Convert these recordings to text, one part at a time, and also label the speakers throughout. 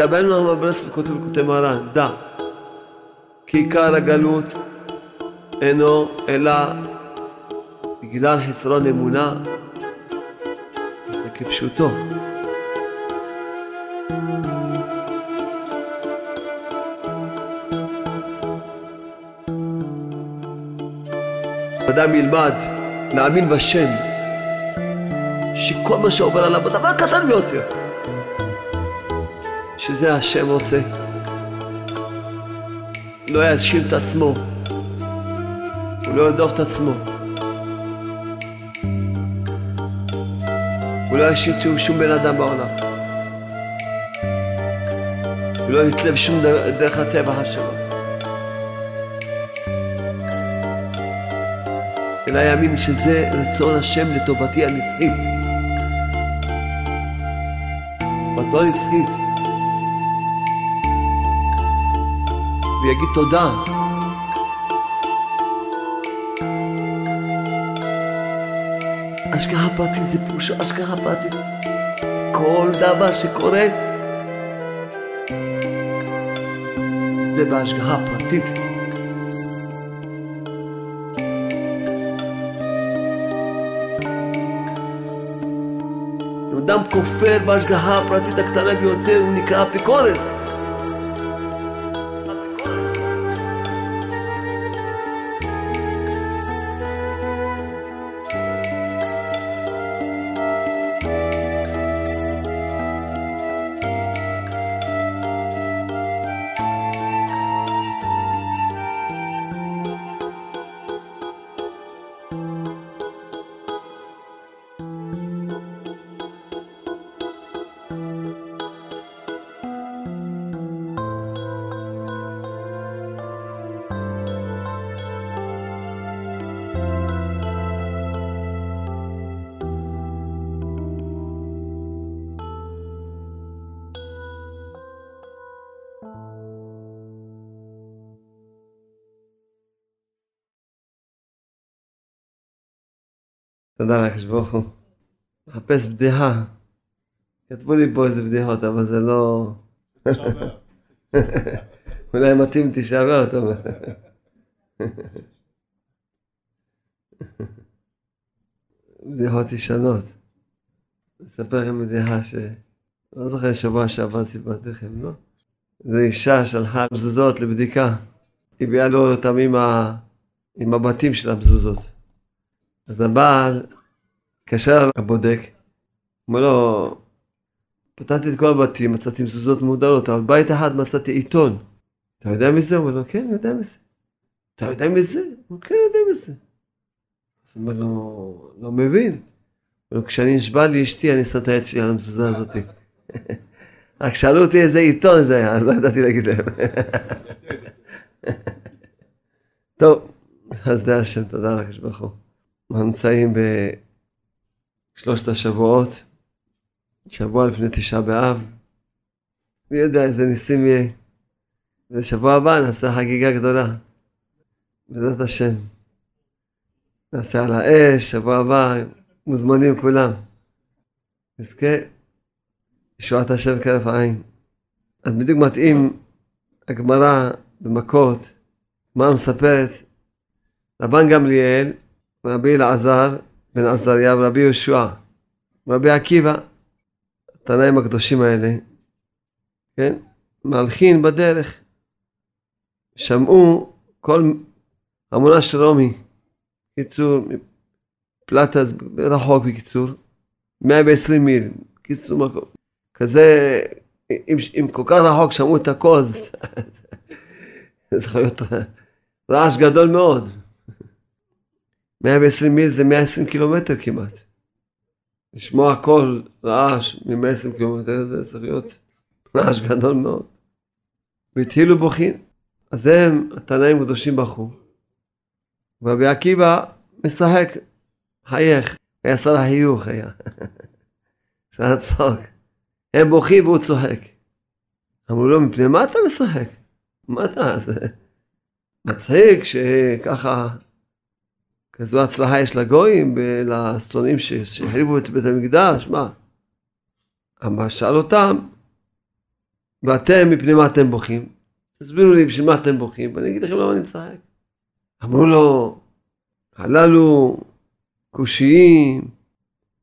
Speaker 1: תאבנו הרב ברסלב כותב לכותב מרן, דע, כי עיקר הגלות אינו אלא בגלל חסרון אמונה, זה כפשוטו. אדם ילמד להאמין בשם, שכל מה שעובר עליו, הדבר הקטן ביותר, שזה השם רוצה. לא יאשים את עצמו, הוא לא ירדוף את עצמו. הוא לא יאשים שום בן אדם בעולם. הוא לא יתלב שום דרך הטבע שלו. אלא יאמין שזה רצון השם לטובתי הנצחית. בתור נצחית. ויגיד תודה. השגחה פרטית זה פירושו השגחה פרטית. כל דבר שקורה זה בהשגחה פרטית. אדם כופר בהשגחה הפרטית הקטנה ביותר, הוא נקרא אפיקורס. תודה לקדוש ברוך הוא. מחפש בדיחה. כתבו לי פה איזה בדיחות, אבל זה לא... אולי מתאים תשעה באב, אתה אומר. בדיחות ישנות. אספר לכם בדיחה ש... לא זוכר שבוע שעבר סיפרתי לכם, לא? זו אישה שלחה מזוזות לבדיקה. היא הביאה לו אותם עם, ה... עם הבתים של המזוזות. אז הבעל התקשר לבודק, אומר לו, פתחתי את כל הבתים, מצאתי מזוזות מודלות, אבל בית אחד מצאתי עיתון. אתה יודע מזה? הוא אומר לו, כן, אני יודע מזה. אתה יודע מזה? הוא אומר, כן, אני יודע מזה. אז הוא אומר לו, לא מבין. אבל כשאני נשבע לי אשתי, אני שם את העץ שלי על המזוזה הזאת. רק שאלו אותי איזה עיתון זה היה, לא ידעתי להגיד להם. טוב, אז די השם, תודה לקדוש ברוך הוא. אנחנו נמצאים בשלושת השבועות, שבוע לפני תשעה באב. מי יודע איזה ניסים יהיה. ושבוע הבא נעשה חגיגה גדולה. בעזרת השם. נעשה על האש, שבוע הבא, מוזמנים כולם. נזכה ישועת השם כרף העין. אז בדיוק מתאים הגמרא במכות, מה מספרת? רבן גמליאל, רבי אלעזר בן עזריה ורבי יהושע, רבי עקיבא, התנאים הקדושים האלה, כן? מהלכים בדרך, שמעו כל המונה של רומי, קיצור, פלטה רחוק בקיצור, 120 מיל, קיצור מקום, כזה, אם, אם כל כך רחוק שמעו את הכל, זה יכול להיות רעש גדול מאוד. 120 מיל זה 120 קילומטר כמעט. לשמוע הכל רעש מ-120 קילומטר זה צריך להיות רעש גדול מאוד. והתחילו בוכים. אז הם, התנאים הקדושים בכו. ורבי עקיבא משחק, חייך, היה שר החיוך היה. אפשר לצחוק. הם בוכים והוא צוחק. אמרו לו, מפני מה אתה משחק? מה אתה, זה מצחיק שככה כזו הצלחה יש לגויים ולשונאים שהחריבו את בית המקדש, מה? אמר שאל אותם, ואתם, מפני מה אתם בוכים? תסבירו לי בשביל מה אתם בוכים, ואני אגיד לכם למה אני משחק. אמרו לו, הללו קושיים,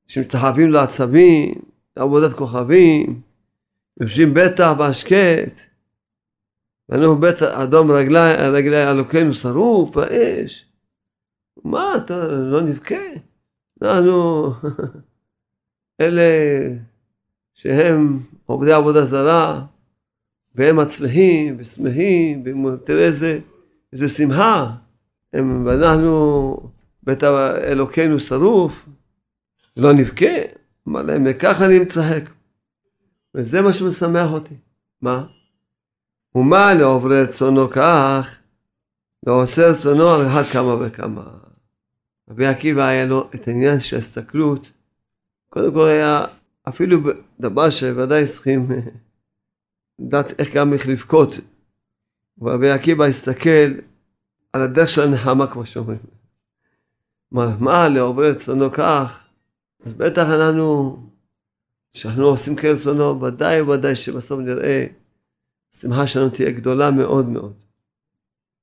Speaker 1: שמתחבים לעצבים, לעבודת כוכבים, יושבים בטח בהשקט, ואנחנו בית אדום רגלי, רגלי אלוקינו שרוף באש. מה, אתה לא נבכה? אנחנו אלה שהם עובדי עבודה זרה, והם מצליחים ושמחים, ותראה איזה, איזה שמחה, הם, ואנחנו בית אלוקינו שרוף, לא נבכה, אמר להם, וככה אני מצחק. וזה מה שמשמח אותי. מה? ומה לעוברי רצונו כך, לעושה רצונו על אחד כמה וכמה. רבי עקיבא היה לו את העניין של ההסתכלות, קודם כל היה אפילו דבר שוודאי צריכים לדעת איך גם איך לבכות. ורבי עקיבא הסתכל על הדרך של הנחמה כמו שאומרים. אמר, מה לעוברי רצונו כך, אז בטח אנחנו, כשאנחנו עושים כרצונו, ודאי וודאי שבסוף נראה השמחה שלנו תהיה גדולה מאוד מאוד.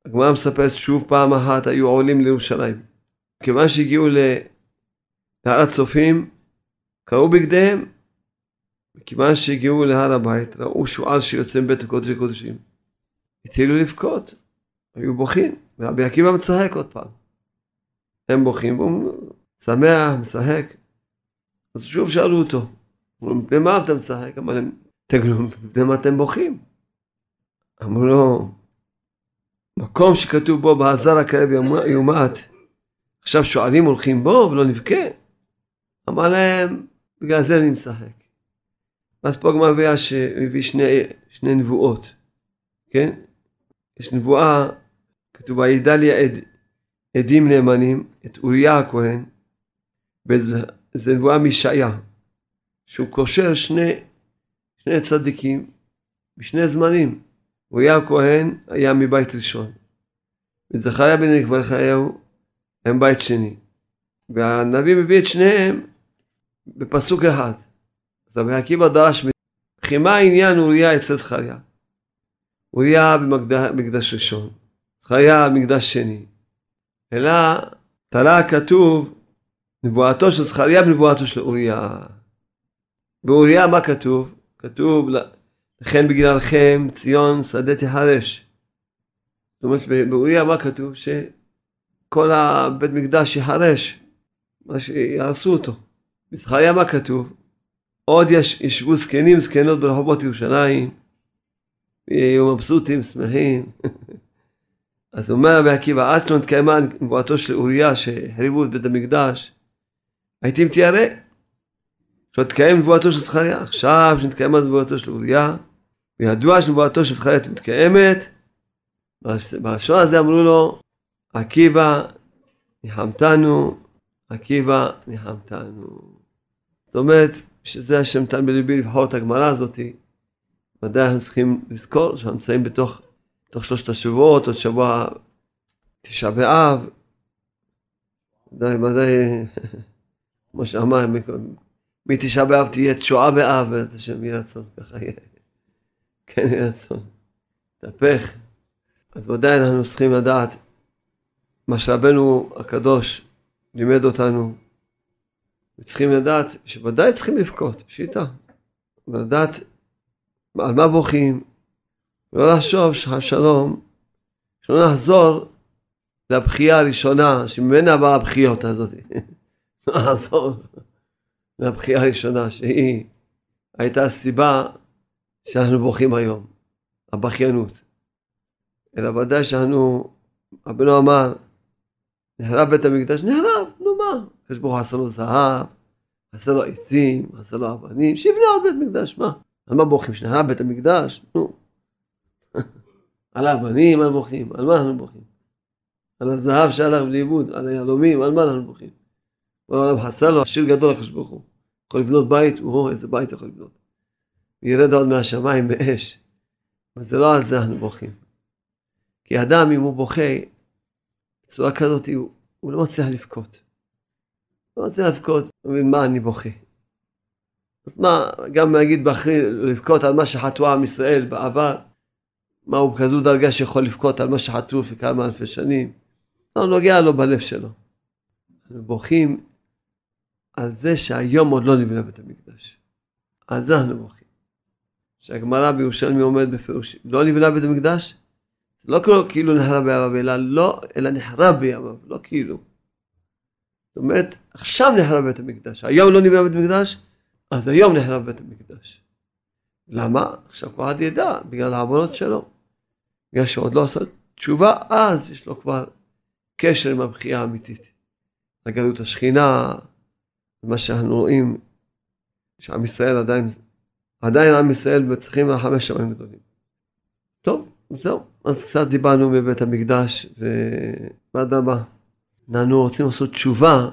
Speaker 1: הגמרא מספרת שוב פעם אחת היו עולים לירושלים. כיוון שהגיעו להר הצופים, קראו בגדיהם. וכיוון שהגיעו להר הבית, ראו שועל שיוצא מבית הקודש הקודשים. התחילו לבכות, היו בוכים, ורבי עקיבא מצחק עוד פעם. הם בוכים, והוא שמח, משחק. אז שוב שאלו אותו, במה אתה משחק? אמר להם, תגידו, במה אתם בוכים? אמרו לו, מקום שכתוב בו בעזר הכאב יומת, עכשיו שועלים הולכים בו ולא נבכה? אמר להם, בגלל זה אני משחק. ואז פה הגמרא מביאה שהביא שני, שני נבואות, כן? יש נבואה, כתוב וידע לי עד, עדים נאמנים, את אוריה הכהן, וזה נבואה מישעיה, שהוא קושר שני, שני צדיקים בשני זמנים. אוריה הכהן היה מבית ראשון, וזכריה בן נקבל חייהו הם בית שני. והנביא מביא את שניהם בפסוק אחד. אז רבי עקיבא דרש, וכי מה העניין אוריה אצל זכריה? אוריה במקדש ראשון, זכריה במקדש שני. אלא תלה כתוב נבואתו של זכריה בנבואתו של אוריה. באוריה מה כתוב? כתוב לכן בגללכם ציון שדה תחרש. זאת אומרת באוריה מה כתוב? שכל הבית מקדש יחרש, מה שיהרסו אותו. בזכריה מה כתוב? עוד יש, ישבו זקנים זקנות ברחובות ירושלים, ויהיו מבסוטים, שמחים. אז אומר רבי עקיבא, עד שלא נתקיימה נבואתו של אוריה שהחריבו את בית המקדש, הייתי מתיירא. שלא תתקיים נבואתו של זכריה. עכשיו שנתקיימה נבואתו של אוריה, וידוע שנבואתו של זכריה מתקיימת, בלשון הזה אמרו לו, עקיבא ניחמתנו, עקיבא ניחמתנו. זאת אומרת, שזה השם נתן בליבי לבחור את הגמרא הזאתי, ודאי אנחנו צריכים לזכור שאנחנו נמצאים בתוך, בתוך שלושת השבועות, עוד שבוע תשעה באב, ודאי, ודאי, כמו שאמר, מתשעה באב תהיה תשועה באב, ואת השם יהיה רצון, ככה יהיה. כן יהיה רצון. תהפך. אז ודאי אנחנו צריכים לדעת מה שרבנו הקדוש לימד אותנו, וצריכים לדעת שוודאי צריכים לבכות, פשיטה. ולדעת על מה בוכים, ולא לחשוב שחב שלום, שלא נחזור לבכייה הראשונה, שממנה באה הבכיות הזאת. לא נחזור לבכייה הראשונה, שהיא הייתה הסיבה שאנחנו בוכים היום, הבכיינות. אלא ודאי שאנו, רבנו אמר, נחרב בית המקדש, נחרב, נו מה? הקדוש ברוך הוא עשה לו זהב, עשה לו עצים, עשה לו אבנים, שיבנה עוד בית מקדש, מה? על מה בוכים? שנחרב בית המקדש? נו. על האבנים, על בוכים, על מה אנחנו בוכים? על הזהב שהלך לאיבוד, על היהלומים, על מה אנחנו בוכים? העולם חסר לו עשיר גדול לקדוש ברוך הוא. יכול לבנות בית, או איזה בית יכול לבנות. ירד עוד מהשמיים באש. אבל זה לא על זה אנחנו בוכים. כי אדם, אם הוא בוכה בצורה כזאת, הוא, הוא לא מצליח לבכות. לא מצליח לבכות, הוא מבין מה אני בוכה. אז מה, גם להגיד באחרי, לבכות על מה שחטאו עם ישראל בעבר, מה הוא כזו דרגה שיכול לבכות על מה שחטאו לפני כמה אלפי שנים? לא נוגע לו בלב שלו. בוכים על זה שהיום עוד לא נבנה בית המקדש. על זה אנחנו בוכים. שהגמרא בירושלמי עומד בפירוש, לא נבנה בית המקדש, לא כאילו, כאילו נחרב בימיו, אלא לא, אלא נחרב בימיו, לא כאילו. זאת אומרת, עכשיו נחרב בית המקדש, היום לא נבנה בית המקדש, אז היום נחרב בית המקדש. למה? עכשיו כל אחד ידע, בגלל העוונות שלו. בגלל שעוד לא עשה תשובה, אז יש לו כבר קשר עם הבחייה האמיתית. לגלות השכינה, מה שאנחנו רואים, שעם ישראל עדיין, עדיין עם ישראל צריכים לחמש שמיים גדולים. טוב, זהו. אז קצת דיברנו מבית המקדש, ואדרבה, אנחנו רוצים לעשות תשובה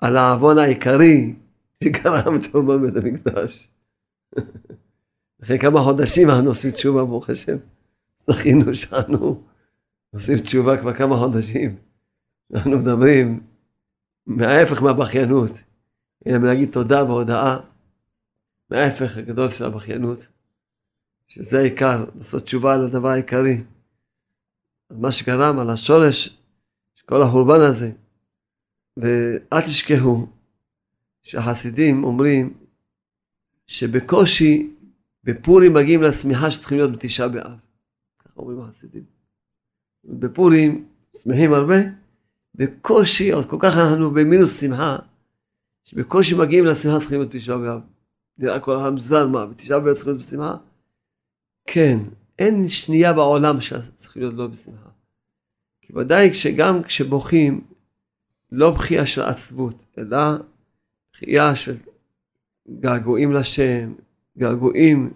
Speaker 1: על העוון העיקרי שגרם את חורבן בית המקדש. אחרי כמה חודשים אנחנו עושים תשובה, ברוך השם. זכינו שאנו עושים תשובה כבר כמה חודשים. אנחנו מדברים מההפך מהבכיינות, אלא מלהגיד תודה בהודעה, מההפך הגדול של הבכיינות, שזה העיקר, לעשות תשובה על הדבר העיקרי. על מה שגרם, על השורש כל החורבן הזה. ואל תשכחו שהחסידים אומרים שבקושי בפורים מגיעים לשמיכה שצריכים להיות בתשעה באב. ככה אומרים החסידים. בפורים שמחים הרבה, בקושי, עוד כל כך אנחנו במינוס שמחה, שבקושי מגיעים לשמחה צריכים להיות בתשעה באב. נראה כל אחד מזל מה, בתשעה באב צריכים להיות בשמחה? כן, אין שנייה בעולם שצריכים להיות לא בשמחה. כי ודאי שגם כשבוכים, לא בכייה של עצבות, אלא בכייה של געגועים לשם, געגועים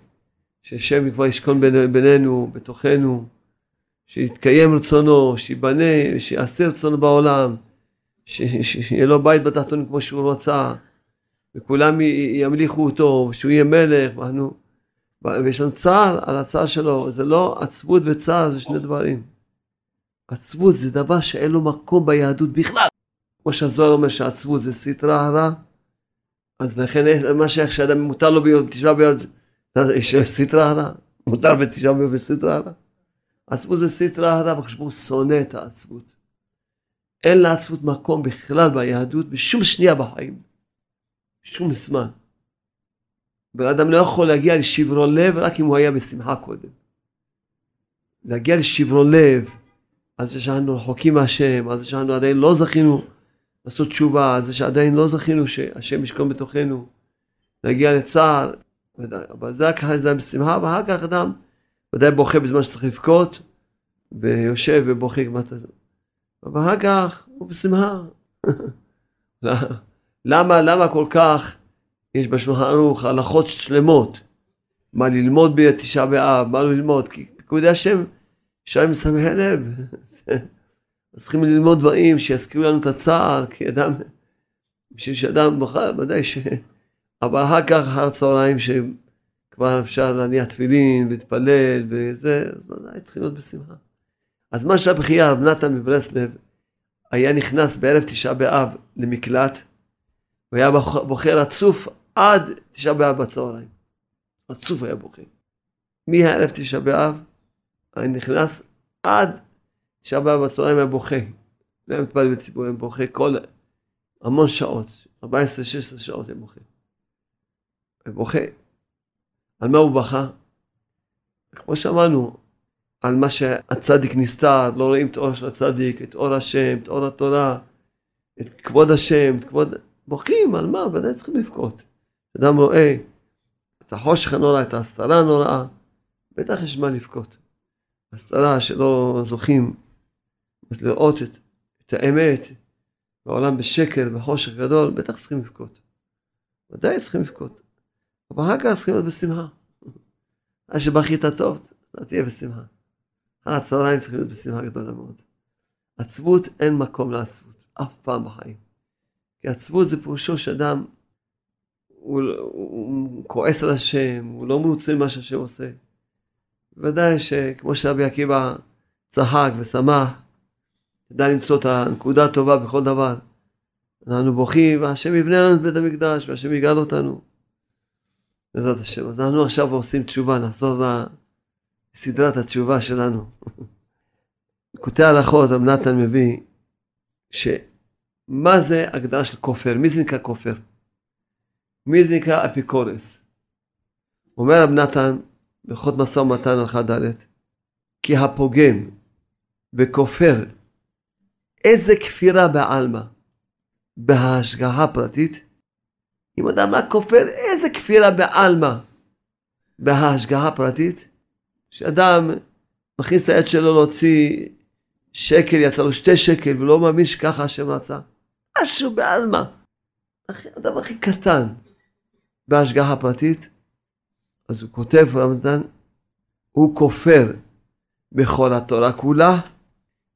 Speaker 1: ששם כבר ישכון בינינו, בתוכנו, שיתקיים רצונו, שיבנה, שיעשה רצונו בעולם, שיהיה לו בית בתחתון כמו שהוא רצה, וכולם ימליכו אותו, שהוא יהיה מלך, ואנו, ויש לנו צער על הצער שלו, זה לא עצבות וצער, זה שני דברים. עצבות זה דבר שאין לו מקום ביהדות בכלל. כמו שהזוהר אומר שעצבות זה סטרה הרע, אז לכן מה שאיך שאדם מותר לו ביום תשעה באב, יש סטרה הרע, מותר בתשעה באב סטרה הרע. עצבות זה סטרה הרע, בגלל שהוא שונא את העצבות. אין לעצבות מקום בכלל ביהדות בשום שנייה בחיים. שום זמן. בן אדם לא יכול להגיע לשברון לב רק אם הוא היה בשמחה קודם. להגיע לשברון לב, על זה שאנחנו רחוקים מהשם, על זה שאנחנו עדיין לא זכינו לעשות תשובה, על זה שעדיין לא זכינו שהשם ישכון בתוכנו, להגיע לצער, אבל זה ככה אדם בשמחה, ואחר כך אדם ודאי בוכה בזמן שצריך לבכות, ויושב ובוכה כמעט, ואחר כך הוא בשמחה. למה, למה כל כך יש בשולחן ערוך הלכות שלמות? מה ללמוד בתשעה באב, מה לא ללמוד? כי פיקודי השם, שם משמחי לב. אז צריכים ללמוד דברים שיזכירו לנו את הצער, כי אדם, בשביל שאדם בוחר, ודאי ש... אבל אחר כך, אחר הצהריים, שכבר אפשר להניח תפילין, להתפלל, וזה, אז ודאי צריכים להיות בשמחה. אז מה שהבכייה, רב נתן מברסלב, היה נכנס בערב תשעה באב למקלט, והיה בוכה רצוף עד תשעה באב בצהריים. רצוף היה בוכה. מהערב תשעה באב, היה נכנס עד תשעה באב בצהריים היה בוכה. לא היה מתפלל בציבור, היה בוכה כל... המון שעות, 14-16 שעות היה בוכה. היה בוכה. על מה הוא בכה? כמו שאמרנו, על מה שהצדיק נסתר, לא רואים את האור של הצדיק, את אור השם, את אור התורה, את כבוד השם, את כבוד... בוכים, על מה? ודאי צריכים לבכות. אדם רואה את החושך הנורא, את ההסתרה הנוראה, בטח יש מה לבכות. הסתרה שלא זוכים לראות את, את האמת בעולם בשקר, בחושך גדול, בטח צריכים לבכות. ודאי צריכים לבכות. אבל אחר כך צריכים להיות בשמחה. אז שבכית טוב, תהיה בשמחה. אחר הצהריים צריכים להיות בשמחה גדולה מאוד. עצבות אין מקום לעצבות, אף פעם בחיים. כי עצבות זה פירושו שאדם, הוא, הוא כועס על השם, הוא לא מרוצה ממה שהשם עושה. ודאי שכמו שרבי עקיבא צחק ושמח, ידע למצוא את הנקודה הטובה בכל דבר. אנחנו בוכים, והשם יבנה לנו את בית המקדש, והשם יגאל אותנו. בעזרת השם. אז אנחנו עכשיו עושים תשובה, נחזור לסדרת התשובה שלנו. קוטעי הלכות, רב נתן מביא, שמה זה הגדרה של כופר? מי זה נקרא כופר? מי זה נקרא אפיקורס? אומר רב נתן, בהלכות משא ומתן הלכה ד', כי הפוגם וכופר איזה כפירה בעלמא בהשגחה פרטית, אם אדם רק כופר איזה כפירה בעלמא בהשגחה פרטית, שאדם מכניס את היד שלו להוציא שקל, יצא לו שתי שקל, ולא מאמין שככה השם רצה. משהו בעלמא. הדבר הכי קטן בהשגחה פרטית, אז הוא כותב, רמדאן, הוא כופר בכל התורה כולה,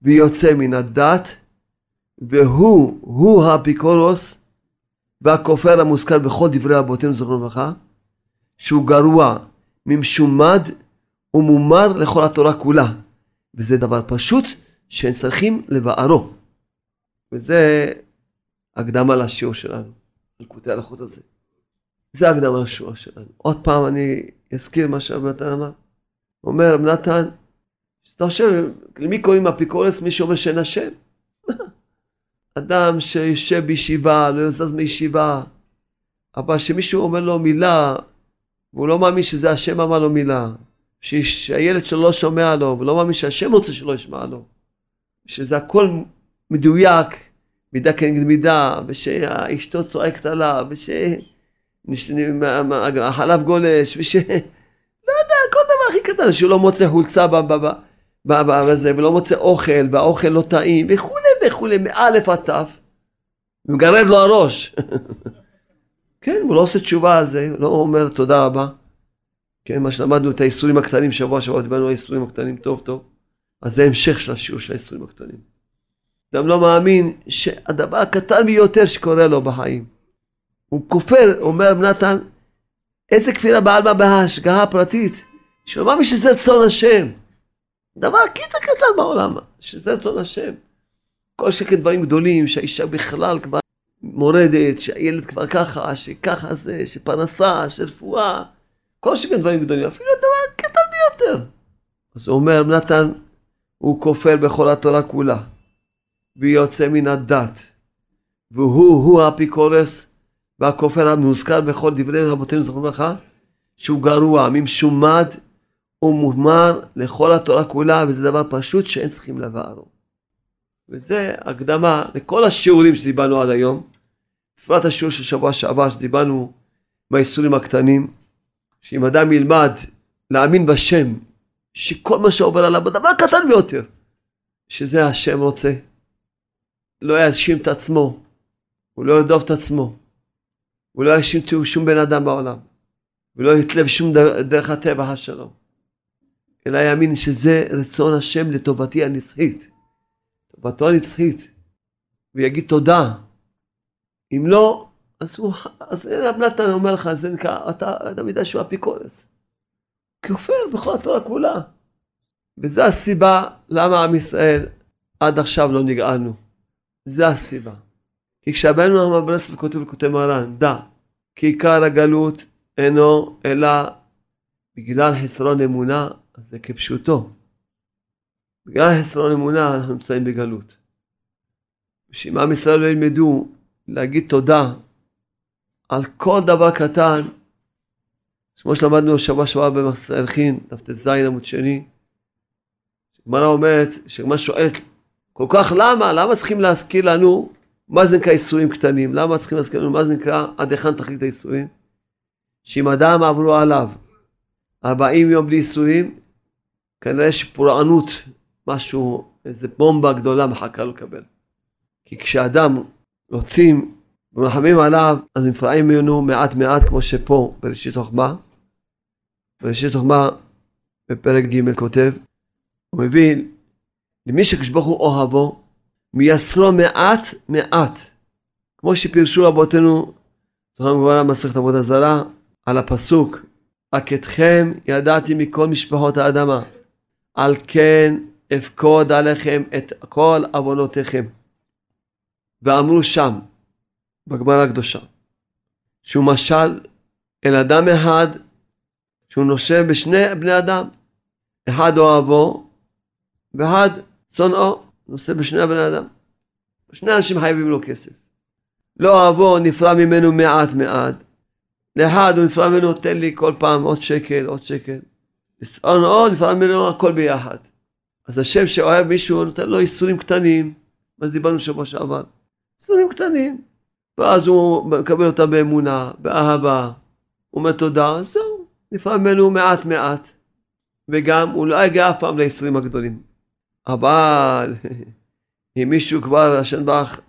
Speaker 1: ויוצא מן הדת, והוא, הוא האפיקורוס, והכופר המוזכר בכל דברי אבותינו זכרונו לברכה, שהוא גרוע, ממשומד ומומר לכל התורה כולה. וזה דבר פשוט שהם צריכים לבערו. וזה הקדמה לשיעור שלנו, על קוטעי הלכות הזה. זה הקדמה לשיעור שלנו. עוד פעם אני אזכיר מה שרב נתן אמר. אומר רב נתן, אתה חושב, למי קוראים אפיקורס? מי שאומר שאין השם. אדם שיושב בישיבה, לא יזז מישיבה, אבל שמישהו אומר לו מילה, והוא לא מאמין שזה השם אמר לו מילה, שהילד שלו לא שומע לו, ולא מאמין שהשם רוצה שלא ישמע לו, שזה הכל מדויק, מידה כנגד מידה, ושאשתו צועקת עליו, ושהחלב גולש, וש... לא יודע, כל דבר הכי קטן, שהוא לא מוצא חולצה בזה, ולא מוצא אוכל, והאוכל לא טעים, וכולי וכולי, מאלף עד תף, ומגרד לו הראש. כן, הוא לא עושה תשובה על זה, לא אומר תודה רבה. כן, מה שלמדנו את האיסורים הקטנים, שבוע שבוע דיברנו על האיסורים הקטנים טוב טוב, אז זה המשך של השיעור של האיסורים הקטנים. גם לא מאמין שהדבר הקטן ביותר שקורה לו בחיים. הוא כופר, אומר נתן, איזה כפירה בעלמא בהשגחה הפרטית, שלא מאמין שזה רצון השם. דבר הכי קטן בעולם, שזה רצון השם. כל שקט דברים גדולים, שהאישה בכלל כבר מורדת, שהילד כבר ככה, שככה זה, שפרנסה, שרפואה, כל שקט דברים גדולים, אפילו הדבר הקטן ביותר. אז הוא אומר, נתן, הוא כופר בכל התורה כולה, ויוצא מן הדת, והוא, הוא האפיקורס, והכופר המוזכר בכל דברי רבותינו זכרונו לברכה, שהוא גרוע, ממשומד ומומר לכל התורה כולה, וזה דבר פשוט שאין צריכים לבערו. וזה הקדמה לכל השיעורים שדיברנו עד היום, בפרט השיעור של שבוע שעבר שדיברנו מהאיסורים הקטנים, שאם אדם ילמד להאמין בשם, שכל מה שעובר עליו בדבר קטן ביותר, שזה השם רוצה, לא יאשים את עצמו, הוא לא ירדוף את עצמו, הוא לא יאשים שום בן אדם בעולם, ולא יתלה בשום דרך הטבע שלו, אלא יאמין שזה רצון השם לטובתי הנצחית. טובתו הנצחית, ויגיד תודה. אם לא, אז הוא, אז רב נתן אומר לך, זה נקרא, אתה אדם יודע שהוא אפיקורס. כופר בכל התורה כולה. וזו הסיבה למה עם ישראל עד עכשיו לא נגאלנו. זו הסיבה. כי כשהבאנו נחמן ברסלב כותב לכותב מרן, דע, כי עיקר הגלות אינו אלא בגלל חסרון אמונה, זה כפשוטו. בגלל חסרון אמונה אנחנו נמצאים בגלות. שאם עם ישראל לא ילמדו להגיד תודה על כל דבר קטן, כמו שלמדנו שבוע שעבר אלחין, דף ט"ז עמוד שני, גמרא אומרת, שגמרא שואלת, כל כך למה? למה צריכים להזכיר לנו מה זה נקרא איסורים קטנים? למה צריכים לנו מה זה נקרא עד היכן תכלית האיסורים? שאם אדם עברו עליו 40 יום בלי איסורים, כנראה שפורענות משהו, איזה בומבה גדולה מחכה לו לקבל. כי כשאדם רוצים ומרחמים עליו, אז נפרעים ממנו מעט מעט, כמו שפה בראשית חוכמה. בראשית חוכמה, בפרק ג' כותב, הוא מבין, למי שקשבוך הוא אוהבו, מייסרו מעט מעט. כמו שפירשו רבותינו, זוכרים כבר מסכת עבודה זרה, על הפסוק, רק אתכם ידעתי מכל משפחות האדמה. על כן אפקוד עליכם את כל עוונותיכם. ואמרו שם, בגמרא הקדושה, שהוא משל אלא אדם אחד שהוא נושב בשני בני אדם, אחד אוהבו ואחד שונאו, נושא בשני הבני אדם. שני אנשים חייבים לו כסף. לא אוהבו נפרע ממנו מעט מעט, לאחד הוא נפרע ממנו תן לי כל פעם עוד שקל, עוד שקל. שונאו נפרע ממנו הכל ביחד. אז השם שאוהב מישהו נותן לו איסורים קטנים, מה שדיברנו שבוע שעבר. איסורים קטנים. ואז הוא מקבל אותם באמונה, באהבה, הוא אומר תודה, זהו, נפרע ממנו מעט מעט. וגם הוא לא יגיע אף פעם לאיסורים הגדולים. אבל אם מישהו כבר, השם ברך,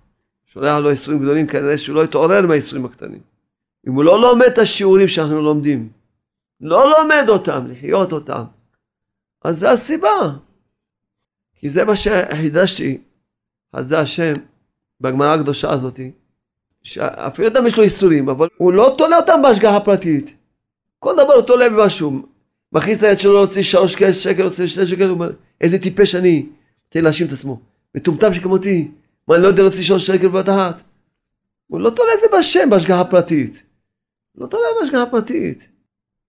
Speaker 1: שולח לו איסורים גדולים, כנראה שהוא לא יתעורר מהאיסורים הקטנים. אם הוא לא לומד את השיעורים שאנחנו לומדים, לא לומד אותם, לחיות אותם, אז זה הסיבה. כי זה מה שחידשתי, אז זה השם, בגמרא הקדושה הזאתי, שאפילו אדם יש לו איסורים, אבל הוא לא תולה אותם בהשגחה פרטית. כל דבר הוא תולה במשהו. מכניס את היד שלו להוציא שלוש שקל, להוציא שני שקל, הוא איזה טיפש אני. תן להאשים את עצמו. מטומטם שכמותי. מה, אני לא יודע להוציא שלוש שקל בבת אחת? הוא לא תולה את זה בשם, בהשגחה פרטית. לא תולה בהשגחה פרטית.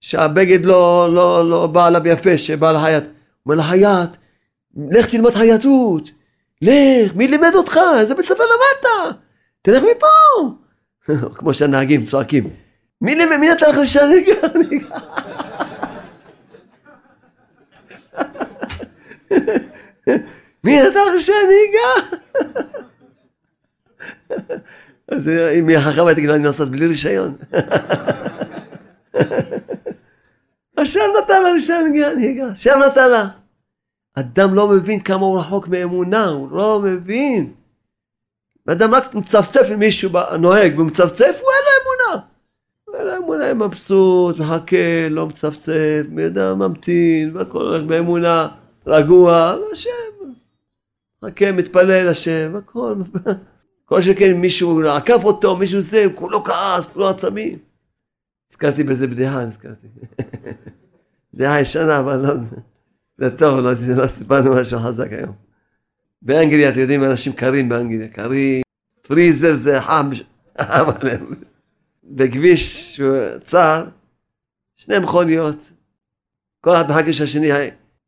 Speaker 1: שהבגד לא, לא, לא בא עליו יפה, שבא לחייט. אומר לחייט, לך תלמד חייטות. לך, מי לימד אותך? איזה בית ספר למדת? תלך מפה. כמו שהנהגים צועקים. מי מי נתן לך לשנגע? מי נתן לך שהנהיגה? אז אם היא חכמה תגיד לו אני נוסעת בלי רישיון. השם נתן לה רישיון נהיגה, השם נתן לה. אדם לא מבין כמה הוא רחוק מאמונה, הוא לא מבין. אדם רק מצפצף עם מישהו נוהג ומצפצף, הוא אין לו אמונה. אין לו אמונה, מבסוט, מחכה, לא מצפצף, מי יודע, ממתין, והכל הולך באמונה, רגוע, השם. מחכה, מתפלל השם, הכל. כל שכן מישהו עקף אותו, מישהו זה, כולו כעס, כולו עצבים. נזכרתי בזה בדיחה, נזכרתי. בדיחה ישנה, אבל לא... זה טוב, לא, לא סיפרנו משהו חזק היום. באנגליה, אתם יודעים, אנשים קרים באנגליה, קרים, פריזר זה חם, חם עליהם. בכביש צר, שני מכוניות, כל אחד מחכה שהשני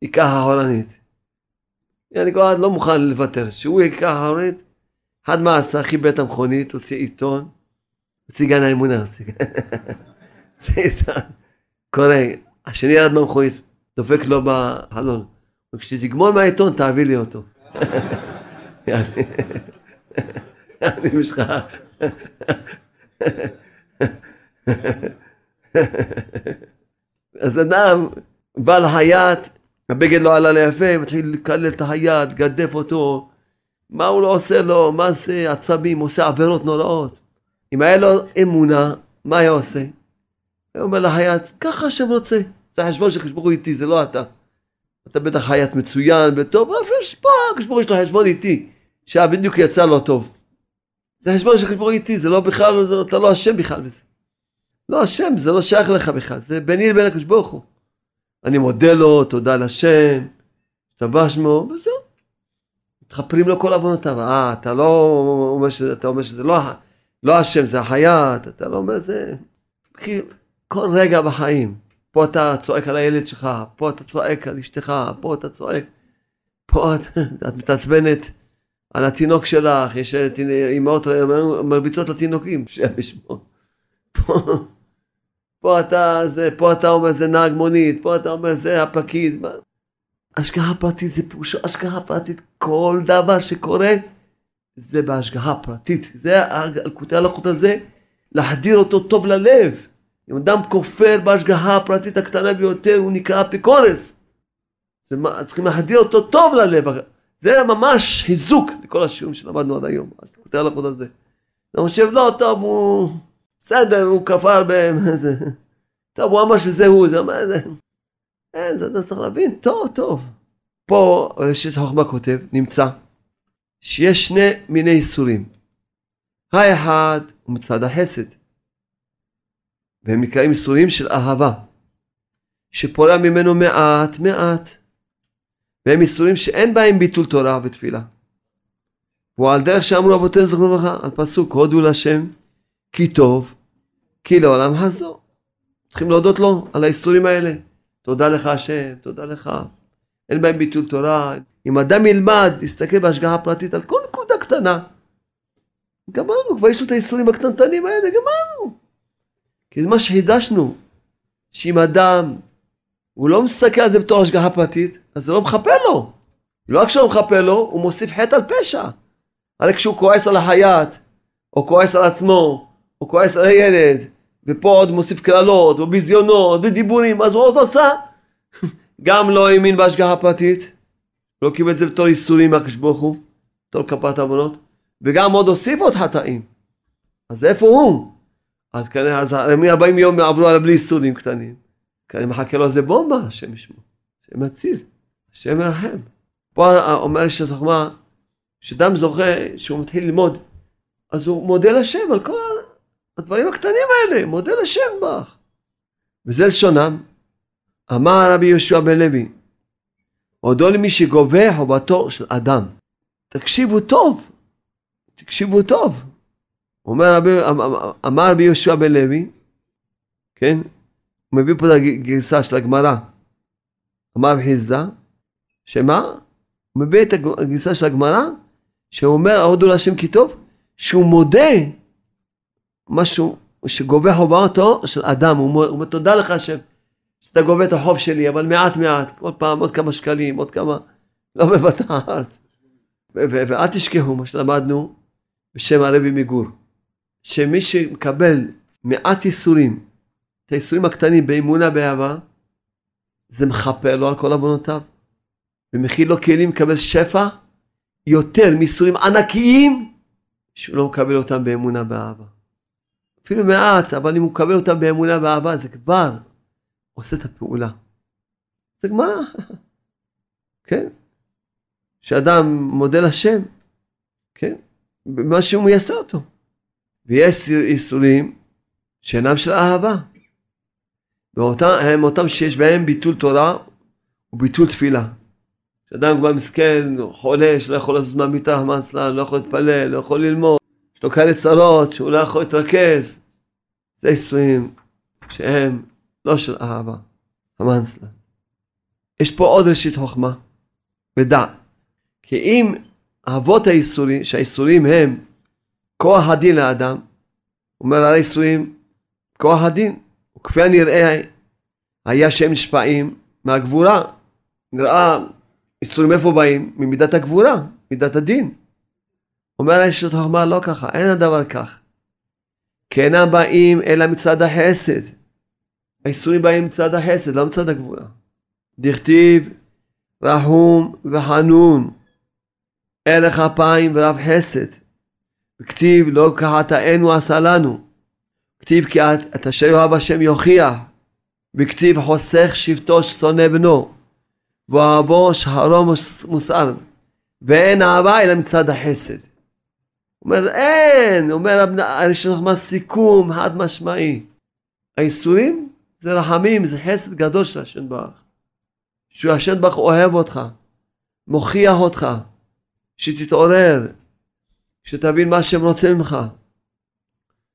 Speaker 1: ייקח אחורנית. אני אחד לא מוכן לוותר, שהוא ייקח אחורנית, אחד מה עשה, חיבר את המכונית, הוציא עיתון, הוציא גן האמונה, הוציא עיתון, קורא, השני ירד מהמכונית, דופק לו בחלון, וכשתגמול מהעיתון תעביר לי אותו. אני משך. אז אדם בא לחייט, הבגד לא עלה ליפה, מתחיל לקלל את החייט, גדף אותו, מה הוא לא עושה לו, מה זה עצבים, עושה עבירות נוראות. אם היה לו אמונה, מה היה עושה? הוא אומר לחייט, ככה השם רוצה. זה החשבון של חשבון איתי, זה לא אתה. אתה בטח חייט מצוין וטוב, אפילו שפה, חשבון יש לו חשבון איתי, שבדיוק יצא לו טוב. זה חשבון של חשבון איתי, זה לא בכלל, אתה לא אשם בכלל בזה. לא אשם, זה לא שייך לך בכלל, זה ביני לבין הקדוש ברוך הוא. אני מודה לו, תודה לשם, השתבח שמו, וזהו. מתחפרים לו כל עוונותיו. אה, אתה לא אומר שזה, אתה אומר שזה לא, לא השם, זה החייט, אתה לא אומר זה... כל רגע בחיים. פה אתה צועק על הילד שלך, פה אתה צועק על אשתך, פה אתה צועק, פה את, את מתעצבנת על התינוק שלך, יש אימהות מרביצות לתינוקים, שיהיה משמור. פה, פה אתה, זה, פה אתה אומר זה נהג מונית, פה אתה אומר זה הפקיד. השגחה פרטית זה פירושו השגחה פרטית, כל דבר שקורה זה בהשגחה פרטית. זה אלקוטי הלכות הזה, להחדיר אותו טוב ללב. אם אדם כופר בהשגחה הפרטית הקטנה ביותר, הוא נקרא אפיקורס. צריכים להחדיר אותו טוב ללב. זה ממש חיזוק לכל השיעורים שלמדנו עד היום. אלקוטי הלכות הזה. אתה חושב, לא, טוב, הוא... בסדר, הוא כפר באיזה... טוב, הוא אמר שזה הוא, זה אמר, זה... אין, זה אדם צריך להבין, טוב, טוב. פה ראשית חוכמה כותב, נמצא, שיש שני מיני איסורים. האחד הוא מצד החסד, והם נקראים איסורים של אהבה, שפורע ממנו מעט מעט, והם איסורים שאין בהם ביטול תורה ותפילה. והוא על דרך שאמרו אבותינו זכרונו לברכה, על פסוק הודו להשם כי טוב, כי לעולם חזור. צריכים להודות לו על האיסורים האלה. תודה לך השם, תודה לך. אין בהם ביטול תורה. אם אדם ילמד, יסתכל בהשגחה פרטית על כל נקודה קטנה, גמרנו, כבר יש לו את האיסורים הקטנטנים האלה, גמרנו. כי זה מה שחידשנו, שאם אדם, הוא לא מסתכל על זה בתור השגחה פרטית, אז זה לא מכפה לו. לא רק שלא מכפה לו, הוא מוסיף חטא על פשע. הרי כשהוא כועס על החייט, או כועס על עצמו, או כועס על הילד, ופה עוד מוסיף קללות, וביזיונות, ודיבורים, אז הוא עוד עושה. גם לא האמין בהשגחה פרטית, לא קיבל את זה בתור איסורים מהקדוש ברוך הוא, בתור כפת עוונות, וגם עוד הוסיף עוד חטאים. אז איפה הוא? אז כנראה, אז 40 יום עברו עליו בלי איסורים קטנים. כנראה מחכה לו איזה בומבה, השם ישמעו. השם מציל, השם מרחם. פה אומר יש החוכמה, כשאדם זוכה שהוא מתחיל ללמוד, אז הוא מודה לשם על כל הדברים הקטנים האלה, מודה לשם בך. וזה לשונם. אמר רבי יהושע בן לוי, הודו למי שגובה חובתו של אדם. תקשיבו טוב, תקשיבו טוב. אומר רבי, אמר רבי יהושע בן לוי, כן? הוא מביא פה את הגרסה של הגמרא. אמר חיסדא, שמה? הוא מביא את הגרסה של הגמרא, שהוא אומר, הודו להשם כי טוב, שהוא מודה משהו שגובה חובתו של אדם, הוא אומר תודה לך השם שאתה גובה את החוב שלי, אבל מעט מעט, כל פעם עוד כמה שקלים, עוד כמה, לא מבטחת. ואל תשכחו מה שלמדנו בשם הרבי מגור, שמי שמקבל מעט ייסורים, את הייסורים הקטנים באמונה באהבה, זה מכפר לו על כל עוונותיו, ומכיל לו כלים לקבל שפע יותר מייסורים ענקיים, שהוא לא מקבל אותם באמונה באהבה. אפילו מעט, אבל אם הוא מקבל אותם באמונה ואהבה, זה כבר עושה את הפעולה. זה גמרא, כן? שאדם מודה לשם, כן? במה שהוא יעשה אותו. ויש איסורים שאינם של אהבה. ואותם, הם אותם שיש בהם ביטול תורה וביטול תפילה. כשאדם כבר מסכן, חולה, שלא יכול לעשות מהמיטה, לא יכול להתפלל, לא יכול ללמוד, לו כאלה צרות שהוא לא יכול להתרכז. זה איסורים שהם לא של אהבה. המאנסלה. יש פה עוד ראשית חוכמה, ודע. כי אם אהבות האיסורים, שהאיסורים הם כוח הדין לאדם, אומר על האיסורים כוח הדין, וכפי הנראה היה שהם נשפעים מהגבורה. נראה איסורים איפה באים? ממידת הגבורה, מידת הדין. אומר האיש החוכמה לא ככה, אין הדבר כך. כי אינם באים אלא מצד החסד. האיסורים באים מצד החסד, לא מצד הגבולה. דכתיב רחום וחנון, ערך אפיים ורב חסד. וכתיב לא כחטאנו עשה לנו. כתיב כי את אשר יאהב השם יוכיח. וכתיב חוסך שבטו שונא בנו. ואוהבו שחרו מוסר. ואין אהבה אלא מצד החסד. אומר אין, אומר לך סיכום חד משמעי. האיסורים זה רחמים, זה חסד גדול של השם ברוך. שהשם ברוך אוהב אותך, מוכיח אותך, שתתעורר, שתבין מה שהם רוצים ממך,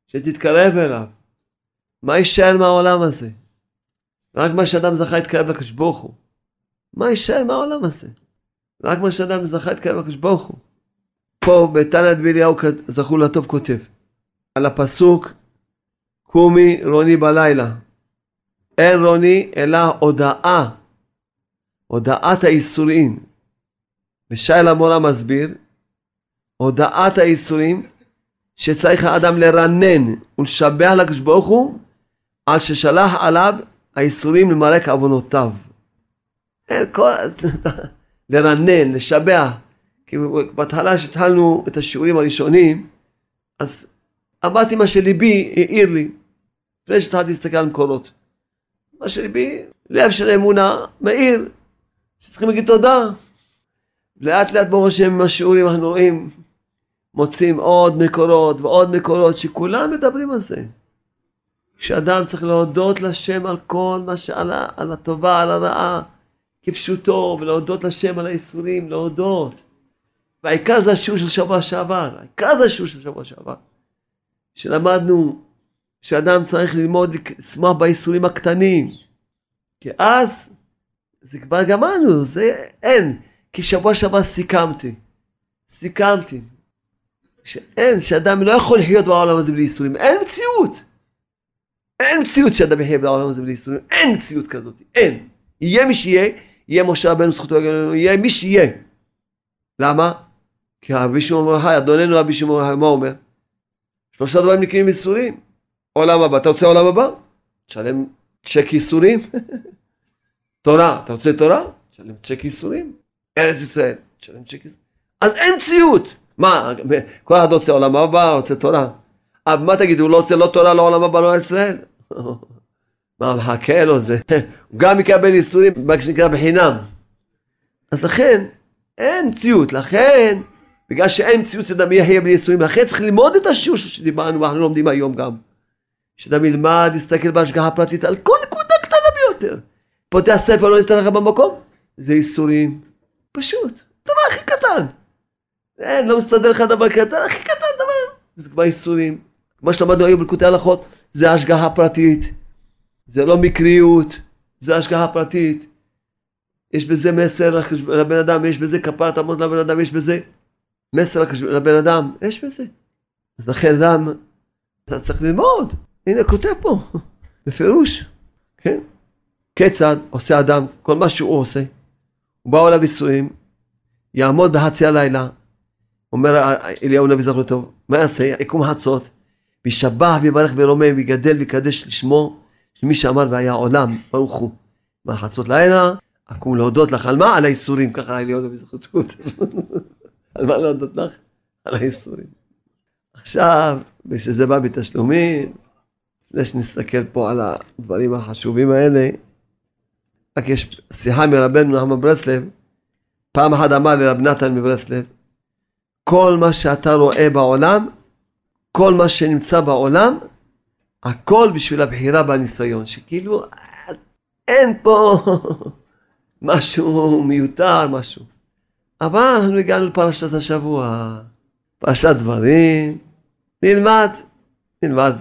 Speaker 1: שתתקרב אליו. מה יישאר מהעולם הזה? רק מה שאדם זכה להתקרב לקדוש ברוך הוא. מה יישאר מהעולם הזה? רק מה שאדם זכה להתקרב לקדוש ברוך הוא. פה בתנא דבי זכו לטוב כותב, על הפסוק קומי רוני בלילה. אין רוני אלא הודאה, הודאת האיסורים. ושייל המורה מסביר, הודאת האיסורים שצריך האדם לרנן ולשבח לקדוש ברוך הוא על ששלח עליו האיסורים למרק עוונותיו. אין כל... לרנן, לשבח. כי בהתחלה שהתחלנו את השיעורים הראשונים, אז אמרתי מה שליבי העיר לי, לפני שהתחלתי להסתכל על מקורות. מה שליבי, לב של אמונה, מאיר, שצריכים להגיד תודה. לאט לאט ברוך השם עם השיעורים אנחנו רואים, מוצאים עוד מקורות ועוד מקורות שכולם מדברים על זה. שאדם צריך להודות לשם על כל מה שעלה, על הטובה, על הרעה, כפשוטו, ולהודות לשם על האיסורים, להודות. והעיקר זה השיעור של שבוע שעבר, העיקר זה השיעור של שבוע שעבר. שלמדנו שאדם צריך ללמוד לשמוח בייסורים הקטנים. כי אז זה כבר גמרנו, זה אין. כי שבוע שעבר סיכמתי. סיכמתי. שאין, שאדם לא יכול לחיות בעולם הזה בלי ייסורים. אין מציאות. אין מציאות שאדם יחיה בעולם הזה בלי ייסורים. אין מציאות כזאת. אין. יהיה מי שיהיה, יהיה משה רבנו זכותו יגלנו, יהיה מי שיהיה. למה? כי רבי שמעון אומר, היי, אדוננו רבי שמעון, מה אומר? שלושה דברים נקראים ייסורים. עולם הבא, אתה רוצה עולם הבא? תשלם צ'ק ייסורים. תורה, אתה רוצה תורה? תשלם צ'ק ייסורים. ארץ ישראל, תשלם צ'ק ייסורים. אז אין מציאות. מה, כל אחד רוצה עולם הבא, רוצה תורה. אבל מה תגיד, הוא לא רוצה לא תורה, לא עולם הבא, לא ישראל? מה מחכה לו זה? הוא גם יקבל ייסורים, מה שנקרא בחינם. אז לכן, אין מציאות. לכן, בגלל שאין מציאות שאדם יחיה בלי ייסורים, לכן צריך ללמוד את השיעור שדיברנו, ואנחנו לומדים היום גם. שאדם ילמד, יסתכל בהשגחה פרטית על כל נקודה קטנה ביותר. פותח ספר, לא נפתח לך במקום, זה ייסורים. פשוט, דבר הכי קטן. אין, לא מסתדר לך דבר קטן, הכי קטן דבר. זה כבר ייסורים. מה שלמדנו היום בלקוטי הלכות, זה השגחה פרטית. זה לא מקריות, זה השגחה פרטית. יש בזה מסר לבן אדם, יש בזה כפרת עמוד לבן אדם, יש בזה מסר לבן אדם, יש בזה. אז לכן אדם, אתה צריך ללמוד. הנה כותב פה, בפירוש, כן? כיצד עושה אדם כל מה שהוא עושה, הוא בא עליו ייסורים, יעמוד בחצי הלילה, אומר אליהו נביא זכרו טוב, מה יעשה? יקום חצות, וישבח ויברך ורומם ויגדל ויקדש לשמו של מי שאמר והיה עולם, ברוך הוא. מה חצות לילה, אקום להודות לך על מה? על הייסורים, ככה אליהו נביא זכרו טוב. על מה להודות לך? על הייסורים. עכשיו, כשזה בא בתשלומים, לפני שנסתכל פה על הדברים החשובים האלה, רק יש שיחה מרבנו נחמן ברסלב, פעם אחת אמר לרב נתן מברסלב, כל מה שאתה רואה בעולם, כל מה שנמצא בעולם, הכל בשביל הבחירה בניסיון, שכאילו אין פה משהו מיותר, משהו. אבל אנחנו הגענו לפרשת השבוע, פרשת דברים, נלמד, נלמד.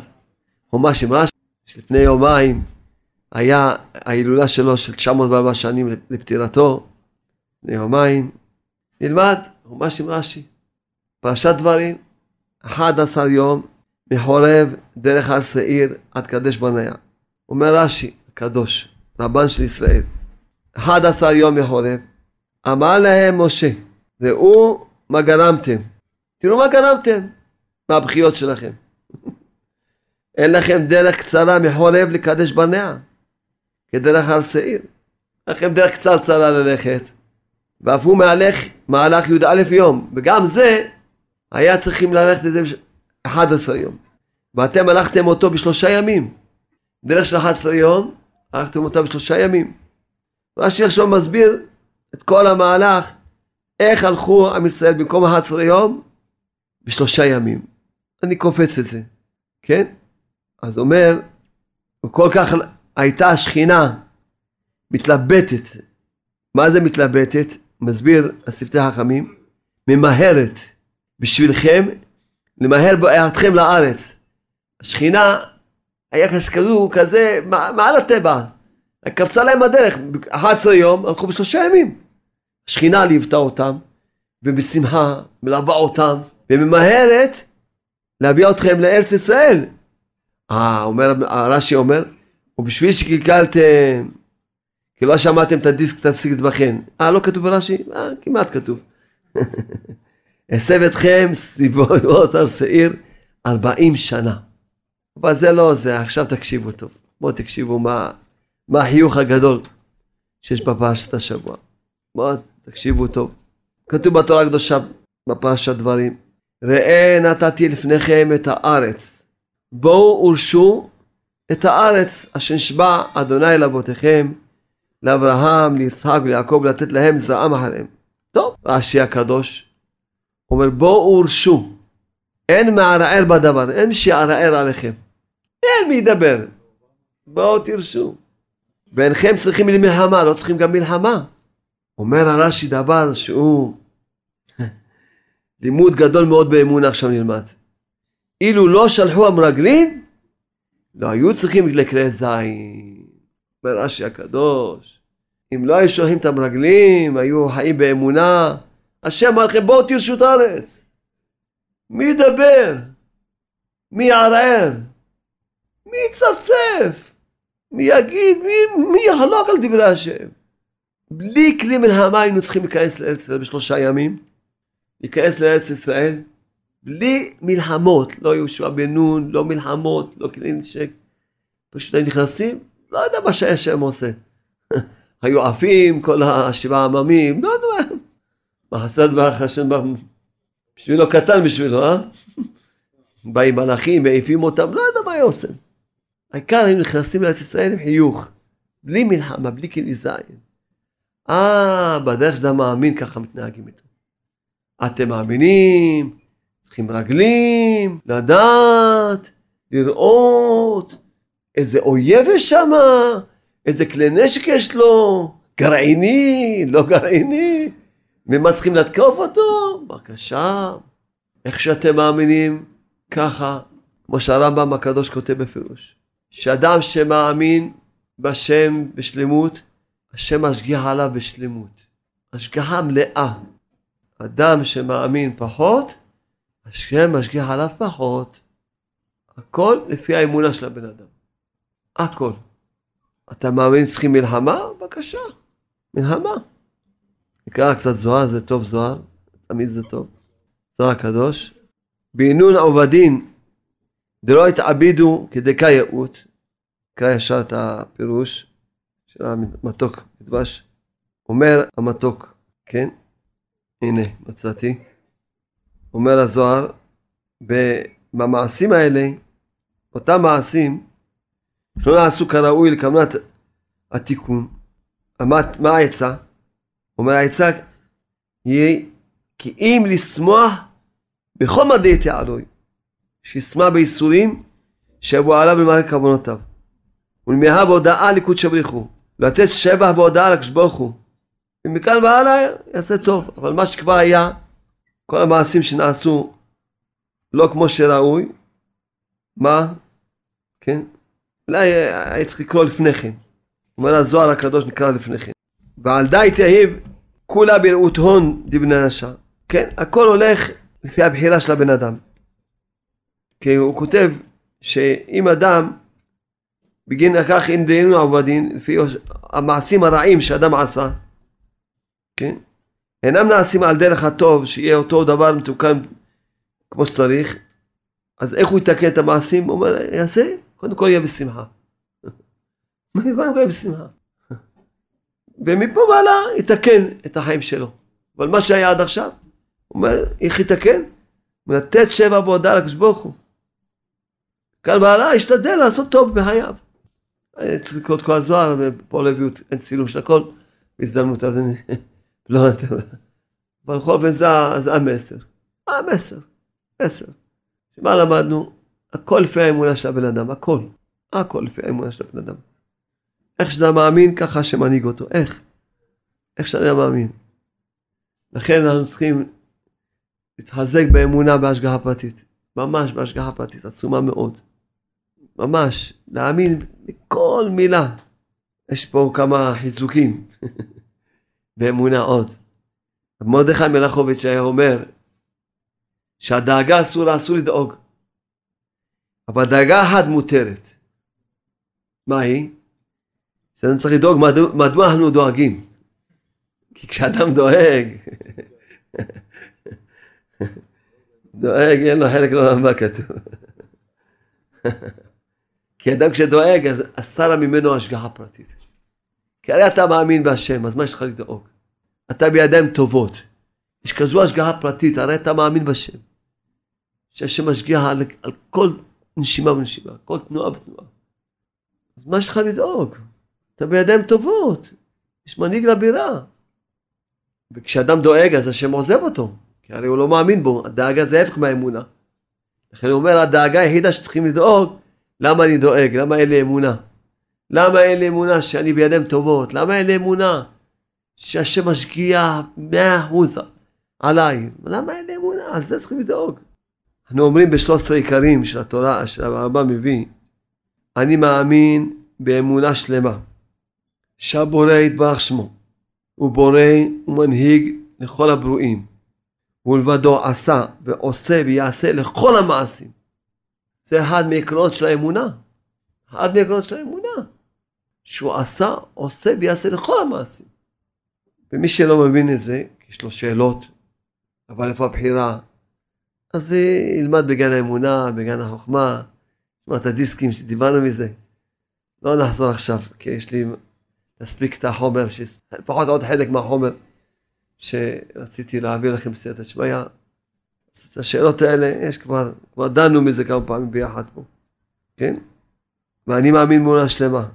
Speaker 1: חומש רש"י, שלפני יומיים היה ההילולה שלו של 904 שנים לפטירתו, לפני יומיים, נלמד חומש עם רש"י. פרשת דברים, 11 יום מחורב דרך הר שעיר עד קדש ברנע. אומר רש"י, הקדוש, רבן של ישראל, 11 יום מחורב, אמר להם משה, ראו מה גרמתם, תראו מה גרמתם מהבכיות שלכם. אין לכם דרך קצרה מחורב לקדש בניה, כדרך הר שעיר. לכם דרך קצרצרה ללכת, ואף הוא מהלך מהלך י"א יום, וגם זה היה צריכים ללכת את זה 11 יום. ואתם הלכתם אותו בשלושה ימים. דרך של 11 יום, הלכתם אותו בשלושה ימים. רש"י עכשיו מסביר את כל המהלך, איך הלכו עם ישראל במקום 11 יום, בשלושה ימים. אני קופץ את זה, כן? אז אומר, כל כך הייתה השכינה מתלבטת. מה זה מתלבטת? מסביר השפתי החכמים, ממהרת בשבילכם למהר בהיעתכם לארץ. השכינה היה כזו כזה מעל הטבע, קפצה להם הדרך, 11 יום הלכו בשלושה ימים. השכינה ליוותה אותם, ובשמחה מלווה אותם, וממהרת להביא אתכם לארץ ישראל. אה, אומר, רש"י אומר, ובשביל שקלקלתם, כי לא שמעתם את הדיסק תפסיק להתבחן. אה, לא כתוב ברש"י? אה, כמעט כתוב. הסב אתכם סביבות הר שעיר ארבעים שנה. אבל זה לא זה, עכשיו תקשיבו טוב. בואו תקשיבו מה, מה החיוך הגדול שיש בפרשת השבוע. בואו תקשיבו טוב. כתוב בתורה הקדושה בפרשת דברים, ראה נתתי לפניכם את הארץ. בואו ורשו את הארץ אשר נשבע אדוני לאבותיכם, לאברהם, ליצחק וליעקב, לתת להם זעם אחריהם. טוב, רש"י הקדוש אומר בואו ורשו, אין מערער בדבר, אין מי שיערער עליכם. אין מי ידבר. בואו תרשו. ואינכם צריכים למלחמה, לא צריכים גם מלחמה. אומר הרש"י דבר שהוא לימוד גדול מאוד באמונה עכשיו נלמד. אילו לא שלחו המרגלים, לא היו צריכים לכלי זין. אומר רש"י הקדוש, אם לא היו שולחים את המרגלים, היו חיים באמונה, השם אמר לכם בואו תרשו את הארץ. מי ידבר? מי יערער? מי יצפצף? מי יגיד? מי, מי יחלוק על דברי השם? בלי כלי מלחמה היינו צריכים להיכנס לארץ ישראל בשלושה ימים. להיכנס לארץ ישראל בלי מלחמות, לא יהושע בן נון, לא מלחמות, לא כלי נשק. פשוט היו נכנסים, לא יודע מה שהיה שם עושה. היו עפים, כל השבעה עממים, לא יודע. מחסד ברך השם בשבילו קטן בשבילו, אה? באים מלאכים, מעיפים אותם, לא יודע מה היה עושה. העיקר הם נכנסים לארץ ישראל עם חיוך, בלי מלחמה, בלי כלי זין. אה, בדרך שאתה מאמין ככה מתנהגים איתו. אתם מאמינים, צריכים רגלים, לדעת, לראות איזה אויב יש שם, איזה כלי נשק יש לו, גרעיני, לא גרעיני, ומה צריכים לתקוף אותו? בבקשה, איך שאתם מאמינים, ככה, כמו שהרמב"ם הקדוש כותב בפירוש, שאדם שמאמין בשם בשלמות, השם משגיח עליו בשלמות. השגחה מלאה. אדם שמאמין פחות, השם משגיח עליו פחות. הכל לפי האמונה של הבן אדם. הכל. אתה מאמין צריכים מלחמה? בבקשה, מלחמה. נקרא קצת זוהר, זה טוב זוהר, תמיד זה טוב. זוהר הקדוש. בעינון עובדין דלא יתעבידו כדקה יאות. נקרא ישר את הפירוש של המתוק דבש. אומר המתוק, כן? הנה, מצאתי. אומר הזוהר, במעשים האלה, אותם מעשים, שלא נעשו כראוי לכוונת התיקון, מה, מה העצה? אומר העצה, יהיה כי אם לשמוח בכל מדי תעלוי, שישמח בייסורים שיבוא עליו במערכת כוונותיו. ולמאהה בהודעה לקודש בריחו, לתת שבח והודעה לקדוש ברוך הוא. ומכאן והלאה יעשה טוב, אבל מה שכבר היה, כל המעשים שנעשו לא כמו שראוי, מה? כן? אולי היה צריך לקרוא לפני כן. אומר הזוהר הקדוש נקרא לפני כן. ועל די תהיב כולה בראות הון דבני נשה. כן, הכל הולך לפי הבחירה של הבן אדם. כי הוא כותב שאם אדם בגין לכך אין דיינו עבדין, לפי המעשים הרעים שאדם עשה, כן? אינם נעשים על דרך הטוב, שיהיה אותו דבר מתוקן כמו שצריך, אז איך הוא יתקן את המעשים? הוא אומר, יעשה, קודם כל יהיה בשמחה. קודם כל יהיה בשמחה. ומפה מעלה יתקן את החיים שלו. אבל מה שהיה עד עכשיו, הוא אומר, איך יתקן? לתת שבע בהודעה לקדוש ברוך הוא. כאן מעלה ישתדל לעשות טוב בחייו. אני צריך לקרוא את כל הזוהר, ופה לא הביאו, אין צילום של הכל, בהזדמנות, אז אני לא נותן. אבל בכל אופן זה המסר. המסר, מסר. מה למדנו? הכל לפי האמונה של הבן אדם, הכל. הכל לפי האמונה של הבן אדם. איך שאתה מאמין, ככה שמנהיג אותו. איך? איך שאתה מאמין. לכן אנחנו צריכים להתחזק באמונה בהשגחה פרטית. ממש בהשגחה פרטית, עצומה מאוד. ממש, להאמין בכל מילה. יש פה כמה חיזוקים באמונה עוד. מרדכי מלאכוביץ' היה אומר שהדאגה אסור, אסור לדאוג. אבל דאגה אחת מותרת. מה היא? שאני צריך לדאוג מדוע, אנחנו דואגים. כי כשאדם דואג, דואג, אין לו חלק לעולם כתוב. כי אדם כשדואג, אז אסרה ממנו השגחה פרטית. כי הרי אתה מאמין בהשם, אז מה יש לך לדאוג? אתה בידיים טובות. יש כזו השגחה פרטית, הרי אתה מאמין בשם. שהשם משגיח על, על כל נשימה ונשימה, כל תנועה ותנועה. אז מה יש לך לדאוג? אתה בידיים טובות, יש מנהיג לבירה. וכשאדם דואג אז השם עוזב אותו, כי הרי הוא לא מאמין בו, הדאגה זה ההפך מהאמונה. לכן הוא אומר, הדאגה היחידה שצריכים לדאוג, למה אני דואג? למה אין לי אמונה? למה אין לי אמונה שאני בידיים טובות? למה אין לי אמונה שהשם משגיע מאה אחוז עליי? למה אין לי אמונה? על זה צריכים לדאוג. אנחנו אומרים בשלוש עשרה עיקרים של התורה, שהרמב"ם מביא, אני מאמין באמונה שלמה שהבורא יתברך שמו הוא בורא ומנהיג לכל הברואים ולבדו עשה ועושה ויעשה לכל המעשים זה אחד מעקרונות של האמונה אחד מעקרונות של האמונה שהוא עשה, עושה ויעשה לכל המעשים ומי שלא מבין את זה, יש לו שאלות, אבל איפה הבחירה? אז ילמד בגן האמונה, בגן החוכמה, את הדיסקים שדיברנו מזה. לא נחזור עכשיו, כי יש לי להספיק את החומר, לפחות עוד חלק מהחומר שרציתי להעביר לכם בסייעתא שמיא. את השאלות האלה, יש כבר, כבר דנו מזה כמה פעמים ביחד פה, כן? ואני מאמין באמונה שלמה,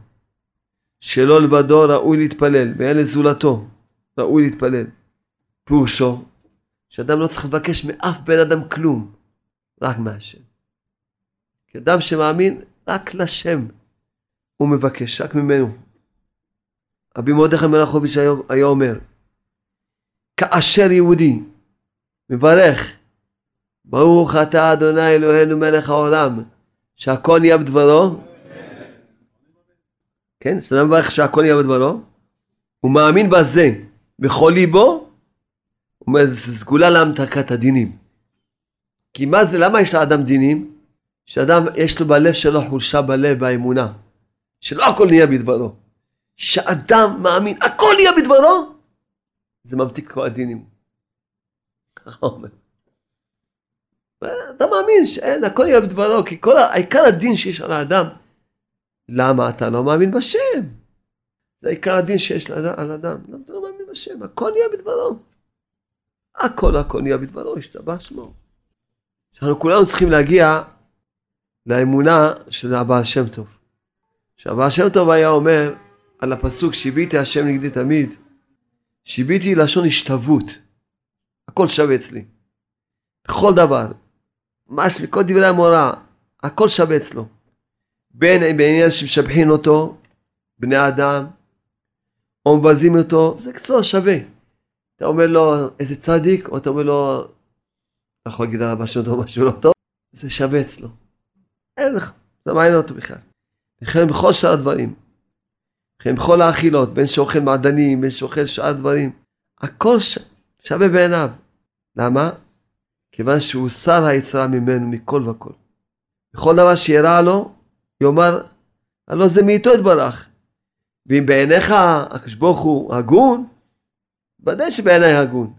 Speaker 1: שלא לבדו ראוי להתפלל, ואין לזולתו ראוי להתפלל. פירושו, שאדם לא צריך לבקש מאף בן אדם כלום, רק מהשם. כי אדם שמאמין רק לשם, הוא מבקש, רק ממנו. רבי מרדכי מלאכוביץ' היה אומר, כאשר יהודי מברך, ברוך אתה אדוני אלוהינו מלך העולם, שהכל נהיה בדברו, כן, שאדם מברך שהכל נהיה בדברו, הוא מאמין בזה בכל ליבו, הוא אומר, זה סגולה להמתקת הדינים. כי מה זה, למה יש לאדם דינים? שאדם, יש לו בלב שלו חולשה בלב, באמונה. שלא הכל נהיה בדברו. שאדם מאמין, הכל נהיה בדברו, זה ממתיק כל הדינים. ככה אומר. אתה מאמין שאין, הכל נהיה בדברו, כי כל, העיקר הדין שיש על האדם, למה אתה לא מאמין בשם? זה עיקר הדין שיש על אדם. למה אתה לא מאמין בשם? הכל נהיה בדברו. הכל הכל נהיה בדברו, השתבח שמו. אנחנו כולנו צריכים להגיע לאמונה של הבעל שם טוב. שהבעל שם טוב היה אומר על הפסוק שיביתי השם נגדי תמיד, שיביתי לשון השתוות. הכל שווה אצלי. בכל דבר. ממש בכל דברי המורה, הכל שווה אצלו. בין בעניין שמשבחין אותו, בני אדם, או מבזים אותו, זה קצור שווה. אתה אומר לו איזה צדיק, או אתה אומר לו, אתה יכול להגיד עליו משהו טוב, משהו לא טוב, זה שווה אצלו. אין לך, זה מעניין אותו בכלל. וכן בכל שאר הדברים. וכן בכל האכילות, בין שאוכל מעדנים, בין שאוכל שאר דברים. הכל ש... שווה בעיניו. למה? כיוון שהוא שר היצרה ממנו מכל וכל. בכל דבר שירע לו, יאמר, הלא זה מאיתו יתברך. ואם בעיניך הקדוש ברוך הוא הגון, ודאי שבעיניי הגון.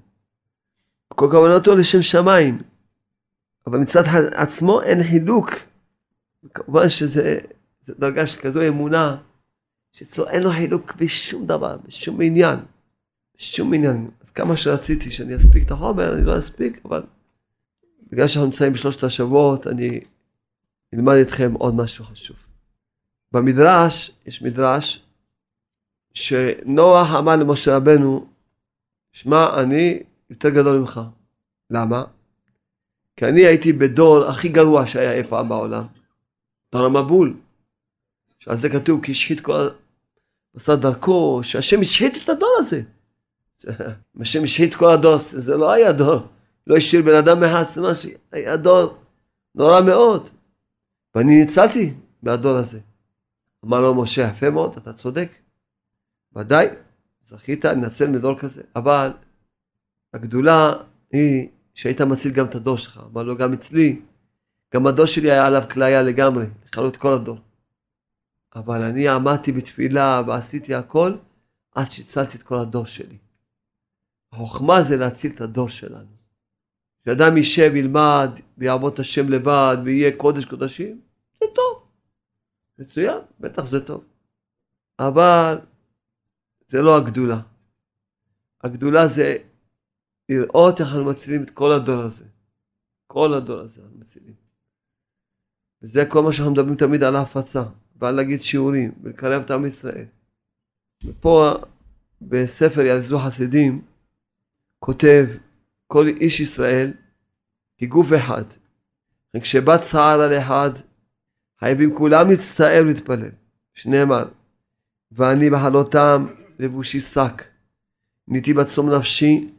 Speaker 1: כל כוונתו לשם שמיים. אבל מצד עצמו אין חילוק. כמובן שזה דרגה של כזו אמונה, שאצלו אין לו חילוק בשום דבר, בשום עניין. בשום עניין. אז כמה שרציתי שאני אספיק את החומר, אני לא אספיק, אבל בגלל שאנחנו נמצאים בשלושת השבועות, אני אלמד איתכם עוד משהו חשוב. במדרש, יש מדרש, שנוח אמר למשה רבנו, שמע, אני יותר גדול ממך. למה? כי אני הייתי בדור הכי גרוע שהיה אי פעם בעולם. דור המבול. שעל זה כתוב כי השחית כל מסע דרכו, שהשם השחית את הדור הזה. השם השחית כל הדור, זה לא היה דור. לא השאיר בן אדם מחץ, מה שהיה דור נורא מאוד. ואני ניצלתי מהדור הזה. אמר לו משה, יפה מאוד, אתה צודק. ודאי, זכית לנצל מדור כזה, אבל הגדולה היא שהיית מציל גם את הדור שלך. אמר לו, גם אצלי, גם הדור שלי היה עליו כליה לגמרי, לכלות את כל הדור. אבל אני עמדתי בתפילה ועשיתי הכל עד שהצלתי את כל הדור שלי. החוכמה זה להציל את הדור שלנו. שאדם יישב, ילמד, ויעבוד את השם לבד, ויהיה קודש קודשים, זה טוב. מצוין, בטח זה טוב. אבל זה לא הגדולה. הגדולה זה לראות איך אנחנו מצילים את כל הדור הזה. כל הדור הזה אנחנו מצילים. וזה כל מה שאנחנו מדברים תמיד על ההפצה, ועל להגיד שיעורים, ולקרב את עם ישראל. ופה בספר ילזו חסידים כותב כל איש ישראל כגוף אחד. וכשבא צער על אחד, חייבים כולם להצטער ולהתפלל. שנאמר, ואני בחלותם לבושי שק. ניתי בצום נפשי,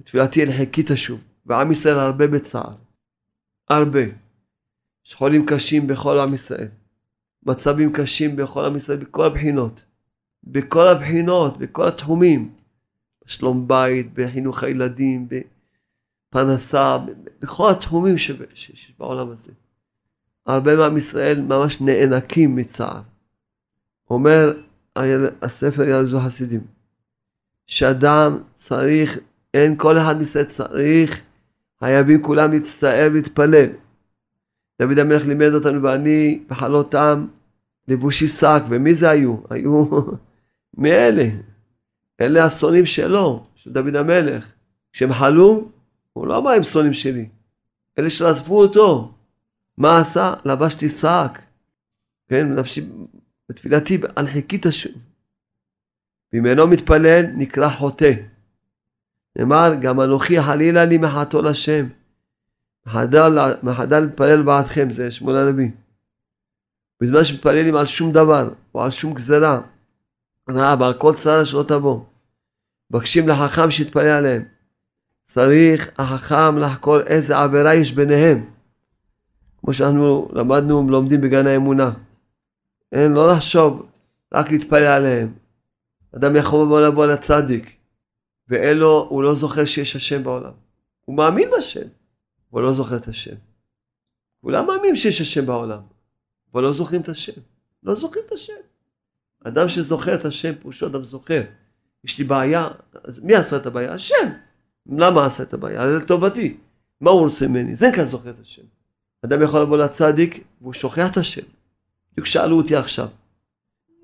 Speaker 1: ותפילתי אל חיקי תשוב. ועם ישראל הרבה בצער. הרבה. יש חולים קשים בכל עם ישראל. מצבים קשים בכל עם ישראל, בכל הבחינות. בכל הבחינות, בכל התחומים. בשלום בית, בחינוך הילדים, בפרנסה, בכל התחומים שיש בעולם הזה. הרבה מעם ישראל ממש נאנקים מצער. אומר הספר ילדו חסידים, שאדם צריך, אין כל אחד מישראל צריך, חייבים כולם להצטער ולהתפלל. דוד המלך לימד אותנו ואני בחלותם לבושי שק, ומי זה היו? היו מאלה. אלה השונאים שלו, של דוד המלך. כשהם חלו, הוא לא אמר הם שונאים שלי. אלה שרדפו אותו. מה עשה? לבשתי שק. כן, נפשי, בתפילתי, הנחיקי את השם. ואם אינו מתפלל, נקרא חוטא. נאמר, גם אנוכי חלילה לי מחתו לשם. מחדל להתפלל בעדכם, זה שמואל הנביא. בזמן שמתפללים על שום דבר, או על שום גזרה, רעה, ועל כל צרה שלא תבוא. מבקשים לחכם שיתפלל עליהם. צריך החכם לחקור איזה עבירה יש ביניהם. כמו שאנחנו למדנו ולומדים בגן האמונה. אין, לא לחשוב, רק להתפלל עליהם. אדם יכול לבוא לצדיק, ואין לו, הוא לא זוכר שיש השם בעולם. הוא מאמין בשם, אבל לא זוכר את השם. כולם מאמינים שיש השם בעולם, אבל לא זוכרים את השם. לא זוכרים את השם. אדם שזוכר את השם, פירושו אדם זוכר. יש לי בעיה, אז מי עשה את הבעיה? השם. למה עשה את הבעיה? לטובתי. מה הוא רוצה ממני? זה נקרא זוכר את השם. אדם יכול לבוא לצדיק והוא שוכח את השם. בדיוק שאלו אותי עכשיו.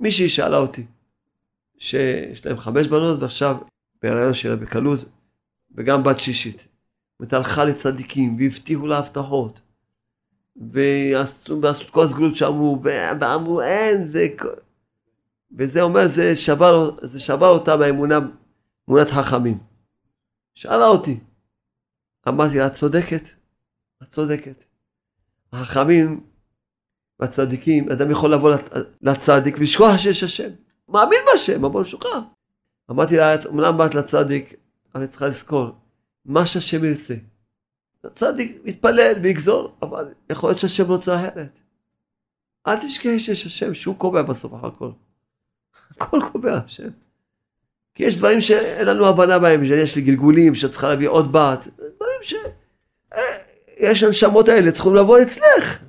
Speaker 1: מישהי שאלה אותי, שיש להם חמש בנות ועכשיו בהיריון שלה בקלות, וגם בת שישית. זאת הלכה לצדיקים והבטיחו לה הבטחות. ועשו, את כל הסגלות שאמרו, ואמרו אין, וכל... וזה אומר, זה שבר, זה שבר אותה באמונה, אמונת חכמים. שאלה אותי. אמרתי לה, את צודקת, את צודקת. החכמים והצדיקים, אדם יכול לבוא לצדיק ולשכוח שיש השם. מאמין בהשם, אבל הוא שוכח. אמרתי לה, אמנם באת לצדיק, אבל צריכה לזכור, מה שהשם ירצה. הצדיק מתפלל ויגזור, אבל יכול להיות שהשם רוצה אחרת. אל תשכחי שיש השם, שהוא קובע בסוף אחר כל. הכל קובע השם. כי יש דברים שאין לנו הבנה בהם, שיש לי גלגולים, שצריכה להביא עוד בת, דברים ש... אה, יש הנשמות האלה, צריכים לבוא אצלך.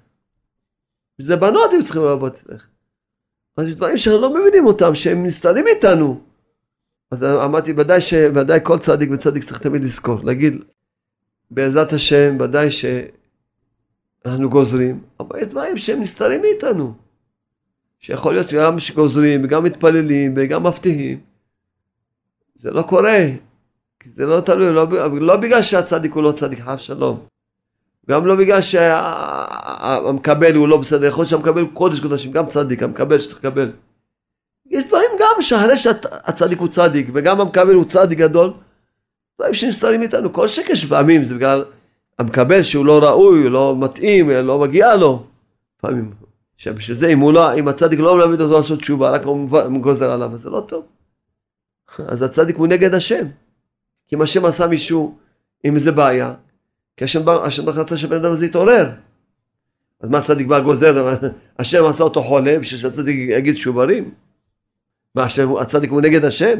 Speaker 1: זה בנות הם צריכים לבוא אצלך. אז יש דברים שאנחנו לא מבינים אותם, שהם נסתרים איתנו. אז אמרתי, ודאי, ש... ודאי כל צדיק וצדיק צריך תמיד לזכור, להגיד, בעזרת השם, ודאי שאנחנו גוזרים, אבל יש דברים שהם נסתרים מאיתנו. שיכול להיות שגם שגוזרים וגם מתפללים וגם מבטיחים. זה לא קורה, כי זה לא תלוי, לא, לא בגלל שהצדיק הוא לא צדיק, חף שלום. גם לא בגלל שהמקבל הוא לא בסדר, יכול להיות שהמקבל הוא קודש קודשים, גם צדיק, המקבל שצריך לקבל. יש דברים גם שאחרי שהצדיק הוא צדיק וגם המקבל הוא צדיק גדול, דברים שנסתרים איתנו, כל שקר שפעמים זה בגלל המקבל שהוא לא ראוי, לא מתאים, לא מגיע לו. לפעמים שבשביל זה אם לא, אם הצדיק לא מלמד אותו לעשות תשובה, רק הוא גוזר עליו, אז זה לא טוב. אז הצדיק הוא נגד השם. כי אם השם עשה מישהו עם איזה בעיה, כי השם, השם רצה שבן אדם הזה יתעורר. אז מה הצדיק בא גוזר, השם עשה אותו חולה בשביל שהצדיק יגיד שוברים? מה השם, הצדיק הוא נגד השם?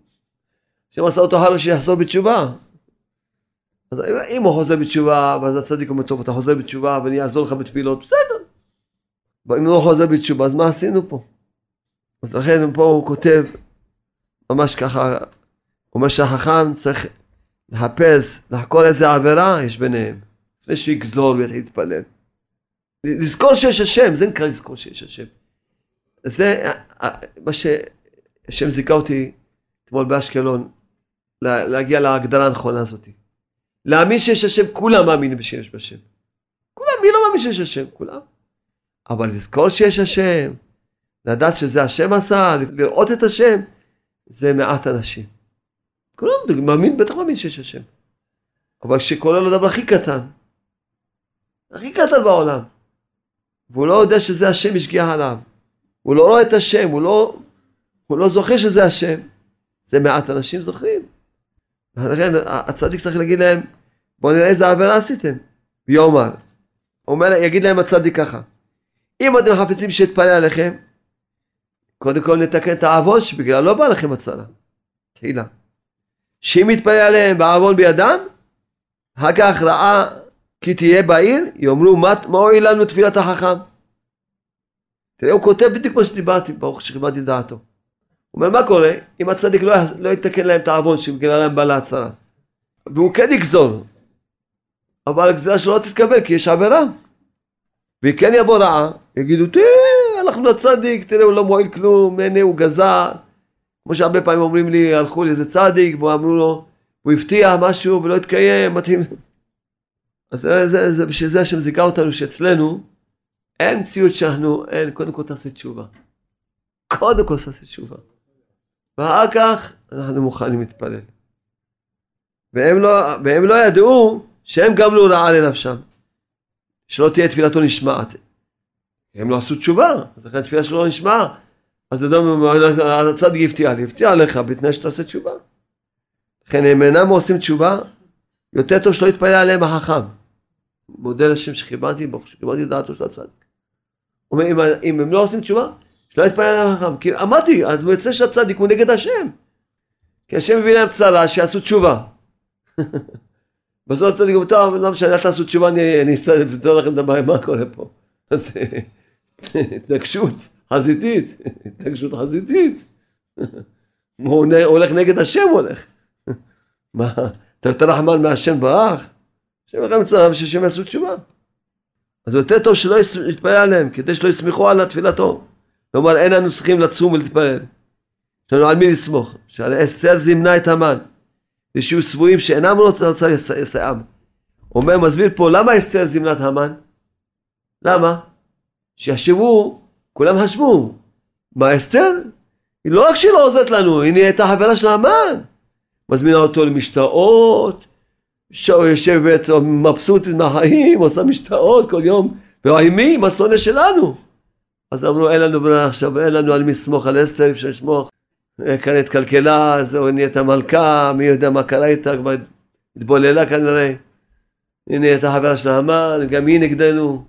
Speaker 1: השם עשה אותו חולה שיחזור בתשובה. אז אם הוא חוזר בתשובה, ואז הצדיק אומר, טוב, אתה חוזר בתשובה ואני אעזור לך בתפילות, בסדר. אם לא חוזר בתשובה, אז מה עשינו פה? אז לכן פה הוא כותב ממש ככה, אומר שהחכם צריך לחפש, לחקור איזה עבירה יש ביניהם, לפני שיגזור ויתחיל להתפלל. לזכור שיש השם, זה נקרא לזכור שיש השם. זה מה שהשם זיכה אותי אתמול באשקלון, להגיע להגדרה הנכונה הזאת. להאמין שיש השם, כולם מאמינים שיש בשם. כולם, מי לא מאמין שיש השם? כולם. אבל לזכור שיש השם, לדעת שזה השם עשה, לראות את השם, זה מעט אנשים. כולם מאמין, בטח מאמין שיש השם. אבל לו דבר הכי קטן, הכי קטן בעולם, והוא לא יודע שזה השם השגיח עליו, הוא לא רואה את השם, הוא לא, הוא לא זוכר שזה השם, זה מעט אנשים זוכרים. לכן הצדיק צריך להגיד להם, בואו נראה איזה עבירה עשיתם. ויאמר, אומר, יגיד להם הצדיק ככה, אם אתם חפצים שיתפלל עליכם, קודם כל נתקן את העוון שבגלל לא בא לכם הצרה. תחילה. שאם יתפלל עליהם בעוון בידם, אחר כך ראה כי תהיה בעיר, יאמרו מה, הועיל לנו תפילת החכם. תראה, הוא כותב בדיוק מה שדיברתי, ברוך שכיבדתי את דעתו. הוא אומר, מה קורה אם הצדיק לא, לא יתקן להם את העוון שבגללם בא להצהרה? והוא כן יגזור, אבל הגזירה שלו לא תתקבל כי יש עבירה. והיא כן יבוא רעה, יגידו, תראה, הלכנו לצדיק, תראה, הוא לא מועיל כלום, הנה הוא גזר. כמו שהרבה פעמים אומרים לי, הלכו לאיזה צדיק, ואמרו לו, הוא הבטיח משהו ולא התקיים, מתאים. אז זה, זה, בשביל זה השם זיכה אותנו שאצלנו אין מציאות שאנחנו, אין, קודם כל תעשה תשובה. קודם כל תעשה תשובה. ואחר כך אנחנו מוכנים להתפלל. והם לא, והם לא ידעו שהם גם לא רעה לנפשם. שלא תהיה תפילתו נשמעת. הם לא עשו תשובה, אז לכן התפילה שלו לא. אז אדם, הצדיק הבטיח לי, הבטיח לך בתנאי שתעשה תשובה. לכן הם אינם עושים תשובה, יותר טוב שלא יתפלל עליהם החכם. מודה לשם שכיבדתי, ברוך שכיבדתי דעתו של הצדיק. אומר, אם, אם הם לא עושים תשובה, שלא יתפלל עליהם החכם. כי אמרתי, אז יוצא שהצדיק הוא נגד השם. כי השם מביא להם צרה, שיעשו תשובה. בסוף הצדיק אומר, טוב, לא משנה, אל תעשו תשובה, אני אסתדר לכם את הבעיה, מה קורה פה? אז התנגשות חזיתית, התנגשות חזיתית. הוא הולך נגד השם, הולך. מה, אתה יותר רחמן מהשם ברח? השם לכם בשביל שהם יעשו תשובה. אז יותר טוב שלא יתפלל עליהם, כדי שלא יסמכו על תפילתו. כלומר, אין לנו צריכים לצום ולהתפלל. יש לנו על מי לסמוך. שעל אסתר זימנה את המן. ושיהיו סבורים שאינם רוצה לסייעם. הוא אומר, מסביר פה, למה אסתר זימנה את המן? למה? שיחשבו, כולם חשבו, מה אסתר? היא לא רק שהיא לא עוזרת לנו, היא נהייתה חברה של המן. מזמינה אותו למשתאות, יושבת מבסוטית מהחיים, עושה משתאות כל יום, ואימי, עם השונא שלנו. אז אמרו, אין לנו ברירה עכשיו, אין לנו על מי לסמוך על אסתר, אפשר לסמוך. כאן התקלקלה, זהו, נהייתה מלכה, מי יודע מה קרה איתה, כבר התבוללה כנראה. היא נהייתה חברה של המן, גם היא נגדנו.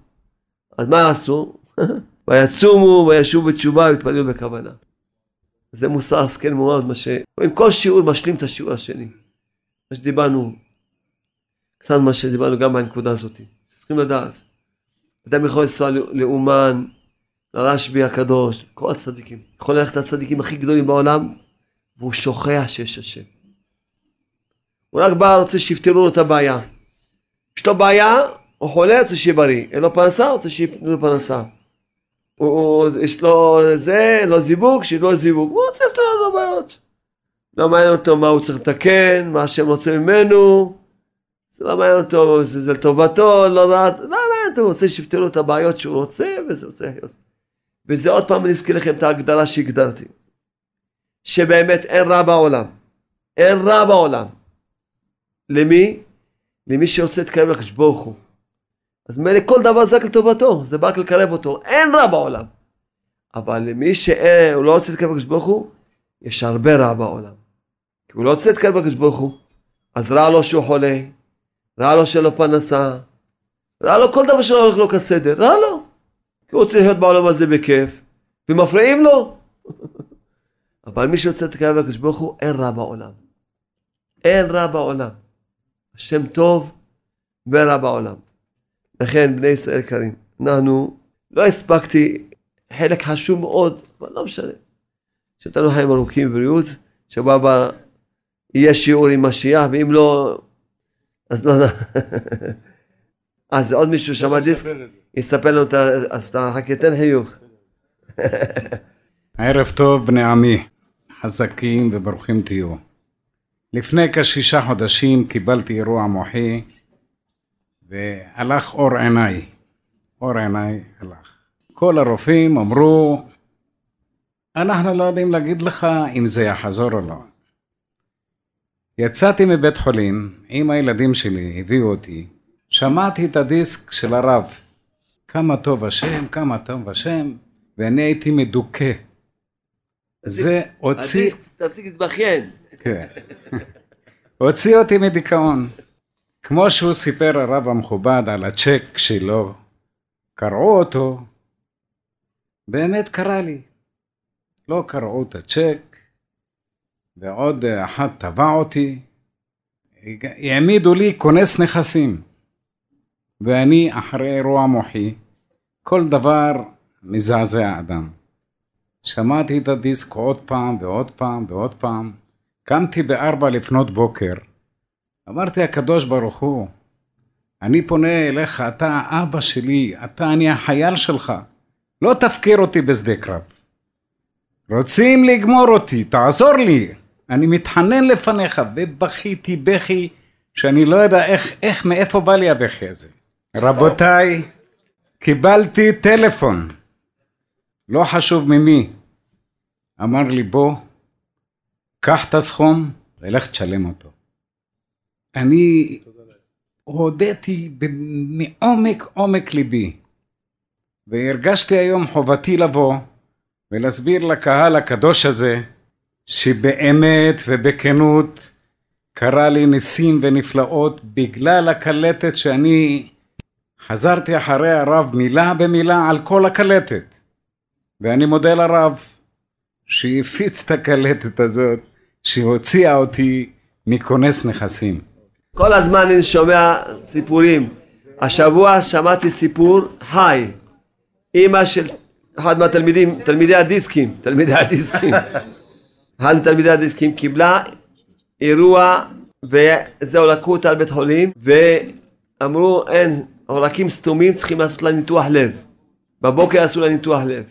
Speaker 1: אז מה עשו? ויצומו וישובו בתשובה והתפללו בכוונה. זה מוסר השכל מאוד, מה ש... עם כל שיעור משלים את השיעור השני. מה שדיברנו, קצת מה שדיברנו גם בנקודה הזאת. צריכים לדעת. אדם יכול לנסוע לאומן, לרשב"י הקדוש, כל הצדיקים. יכול ללכת לצדיקים הכי גדולים בעולם, והוא שוכח שיש השם. הוא רק בא, רוצה שיפתרו לו את הבעיה. יש לו בעיה, הוא חולה, רוצה שיהיה בריא. אין לו פרנסה, רוצה שיתנו לו פרנסה. הוא, יש לו זה, לא זיווג, שיהיה לו זיווג. הוא רוצה לפתור לו את הבעיות. לא מעניין אותו מה הוא צריך לתקן, מה השם רוצה ממנו. זה לא מעניין אותו, זה, זה לטובתו, לא רע, לא מעניין אותו, הוא רוצה שיפתרו את הבעיות שהוא רוצה, וזה רוצה להיות. וזה עוד פעם אני אזכיר לכם את ההגדרה שהגדרתי. שבאמת אין רע בעולם. אין רע בעולם. למי? למי שרוצה להתקרב לקדוש ברוך הוא. אז מילא כל דבר זה רק לטובתו, זה בא רק לקרב אותו, אין רע בעולם. אבל למי שהוא לא רוצה להתקרב לקדוש ברוך הוא, יש הרבה רע בעולם. כי הוא לא רוצה להתקרב לקדוש ברוך הוא, אז רע לו שהוא חולה, רע לו שלא פרנסה, רע לו כל דבר שלא הולך לו כסדר, רע לו. כי הוא רוצה להיות בעולם הזה בכיף, ומפריעים לו. אבל מי שרוצה להתקרב לקדוש ברוך הוא, אין רע בעולם. אין רע בעולם. השם טוב ורע בעולם. לכן, בני ישראל יקרים, אנחנו, לא הספקתי חלק חשוב מאוד, אבל לא משנה. שתנו חיים ארוכים ובריאות, שבוע הבא יהיה שיעור עם משיח, ואם לא, אז לא... אז עוד מישהו שמע דיסק, יספר לנו את ה... אז אתה חכה, תן חיוך.
Speaker 2: ערב טוב בני עמי, חזקים וברוכים תהיו. לפני כשישה חודשים קיבלתי אירוע מוחי והלך אור עיניי. אור עיניי הלך. כל הרופאים אמרו, אנחנו לא יודעים להגיד לך אם זה יחזור או לא. יצאתי מבית חולים עם הילדים שלי, הביאו אותי, שמעתי את הדיסק של הרב. כמה טוב השם, כמה טוב השם, ואני הייתי מדוכא. זה הוציא...
Speaker 1: הדיסק, תפסיק להתבכיין.
Speaker 2: כן. הוציא אותי מדיכאון. כמו שהוא סיפר הרב המכובד על הצ'ק שלו, קרעו אותו, באמת קרה לי. לא קראו את הצ'ק, ועוד אחד תבע אותי. העמידו לי כונס נכסים. ואני אחרי אירוע מוחי, כל דבר מזעזע אדם. שמעתי את הדיסק עוד פעם ועוד פעם ועוד פעם. קמתי בארבע לפנות בוקר. אמרתי הקדוש ברוך הוא, אני פונה אליך, אתה האבא שלי, אתה אני החייל שלך. לא תפקיר אותי בשדה קרב. רוצים לגמור אותי, תעזור לי. אני מתחנן לפניך, ובכיתי בכי שאני לא יודע איך, איך, מאיפה בא לי הבכי הזה. רבותיי, קיבלתי טלפון, לא חשוב ממי. אמר לי, בוא, קח את הסכום ולך תשלם אותו. אני הודיתי מעומק עומק ליבי, והרגשתי היום חובתי לבוא ולהסביר לקהל הקדוש הזה, שבאמת ובכנות קרה לי ניסים ונפלאות בגלל הקלטת שאני חזרתי אחרי הרב מילה במילה על כל הקלטת. ואני מודה לרב שהפיץ את הקלטת הזאת, שהוציאה אותי מכונס נכסים.
Speaker 1: כל הזמן אני שומע סיפורים. השבוע שמעתי סיפור חי. אימא של אחד מהתלמידים, תלמידי הדיסקים, תלמידי הדיסקים. אחד מתלמידי הדיסקים קיבלה אירוע וזהו לקחו אותה לבית חולים ואמרו אין עורקים סתומים צריכים לעשות לה ניתוח לב. בבוקר עשו לה ניתוח לב.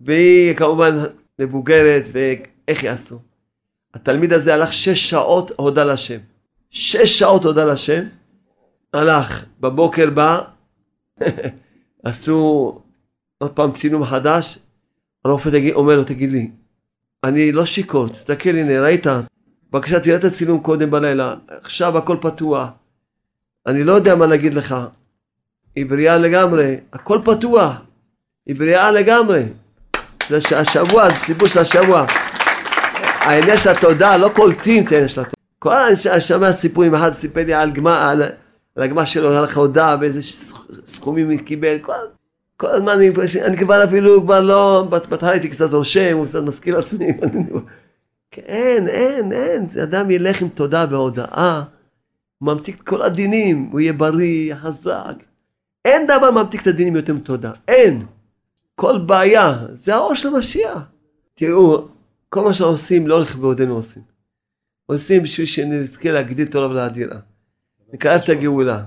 Speaker 1: והיא כמובן מבוגרת ואיך יעשו? התלמיד הזה הלך שש שעות הודה לשם. שש שעות הודה לשם. הלך, בבוקר בא, עשו עוד פעם צילום חדש, הרופא תגיד, אומר לו, תגיד לי, אני לא שיכור, תסתכל, הנה, ראית? בבקשה, תראה את הצילום קודם בלילה, עכשיו הכל פתוח. אני לא יודע מה להגיד לך. היא בריאה לגמרי, הכל פתוח. היא בריאה לגמרי. זה השבוע, זה סיפור של השבוע. העניין של התודה, לא קולטים את העניין של התודה. כל הזמן שומע סיפורים, אחד סיפר לי על גמר, על, על הגמר שלו, על הודעה, ואיזה סכומים הוא קיבל, כל, כל הזמן אני, אני כבר אפילו כבר לא, בהתחלה הייתי קצת רושם, הוא קצת מזכיר לעצמי, אין, אין, אין, זה אדם ילך עם תודה והודאה, הוא ממתיק את כל הדינים, הוא יהיה בריא, חזק. אין דבר ממתיק את הדינים יותר מתודה, אין. כל בעיה, זה האור של המשיח. תראו, כל מה שאנחנו עושים לא הולך בעודנו עושים. עושים בשביל שנזכה להגדיל את העולם ולאדירה. נקרב את הגאולה.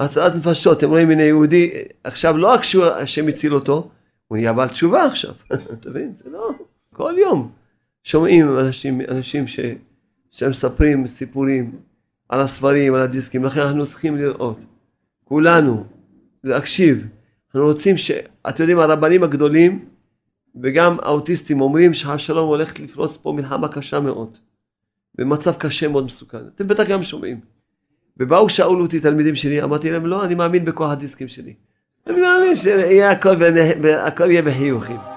Speaker 1: הצלת נפשות, אתם רואים, הנה יהודי, עכשיו לא רק שהשם הציל אותו, הוא נהיה בעל תשובה עכשיו, אתה מבין? זה לא, כל יום שומעים אנשים, אנשים ש, שהם מספרים סיפורים על הספרים, על הדיסקים, לכן אנחנו צריכים לראות, כולנו, להקשיב, אנחנו רוצים ש... אתם יודעים, הרבנים הגדולים וגם האוטיסטים אומרים שהשלום הולך לפרוץ פה מלחמה קשה מאוד, במצב קשה מאוד מסוכן, אתם בטח גם שומעים. ובאו שאלו אותי תלמידים שלי, אמרתי להם לא, אני מאמין בכוח הדיסקים שלי. אני מאמין שהכל יהיה בחיוכים.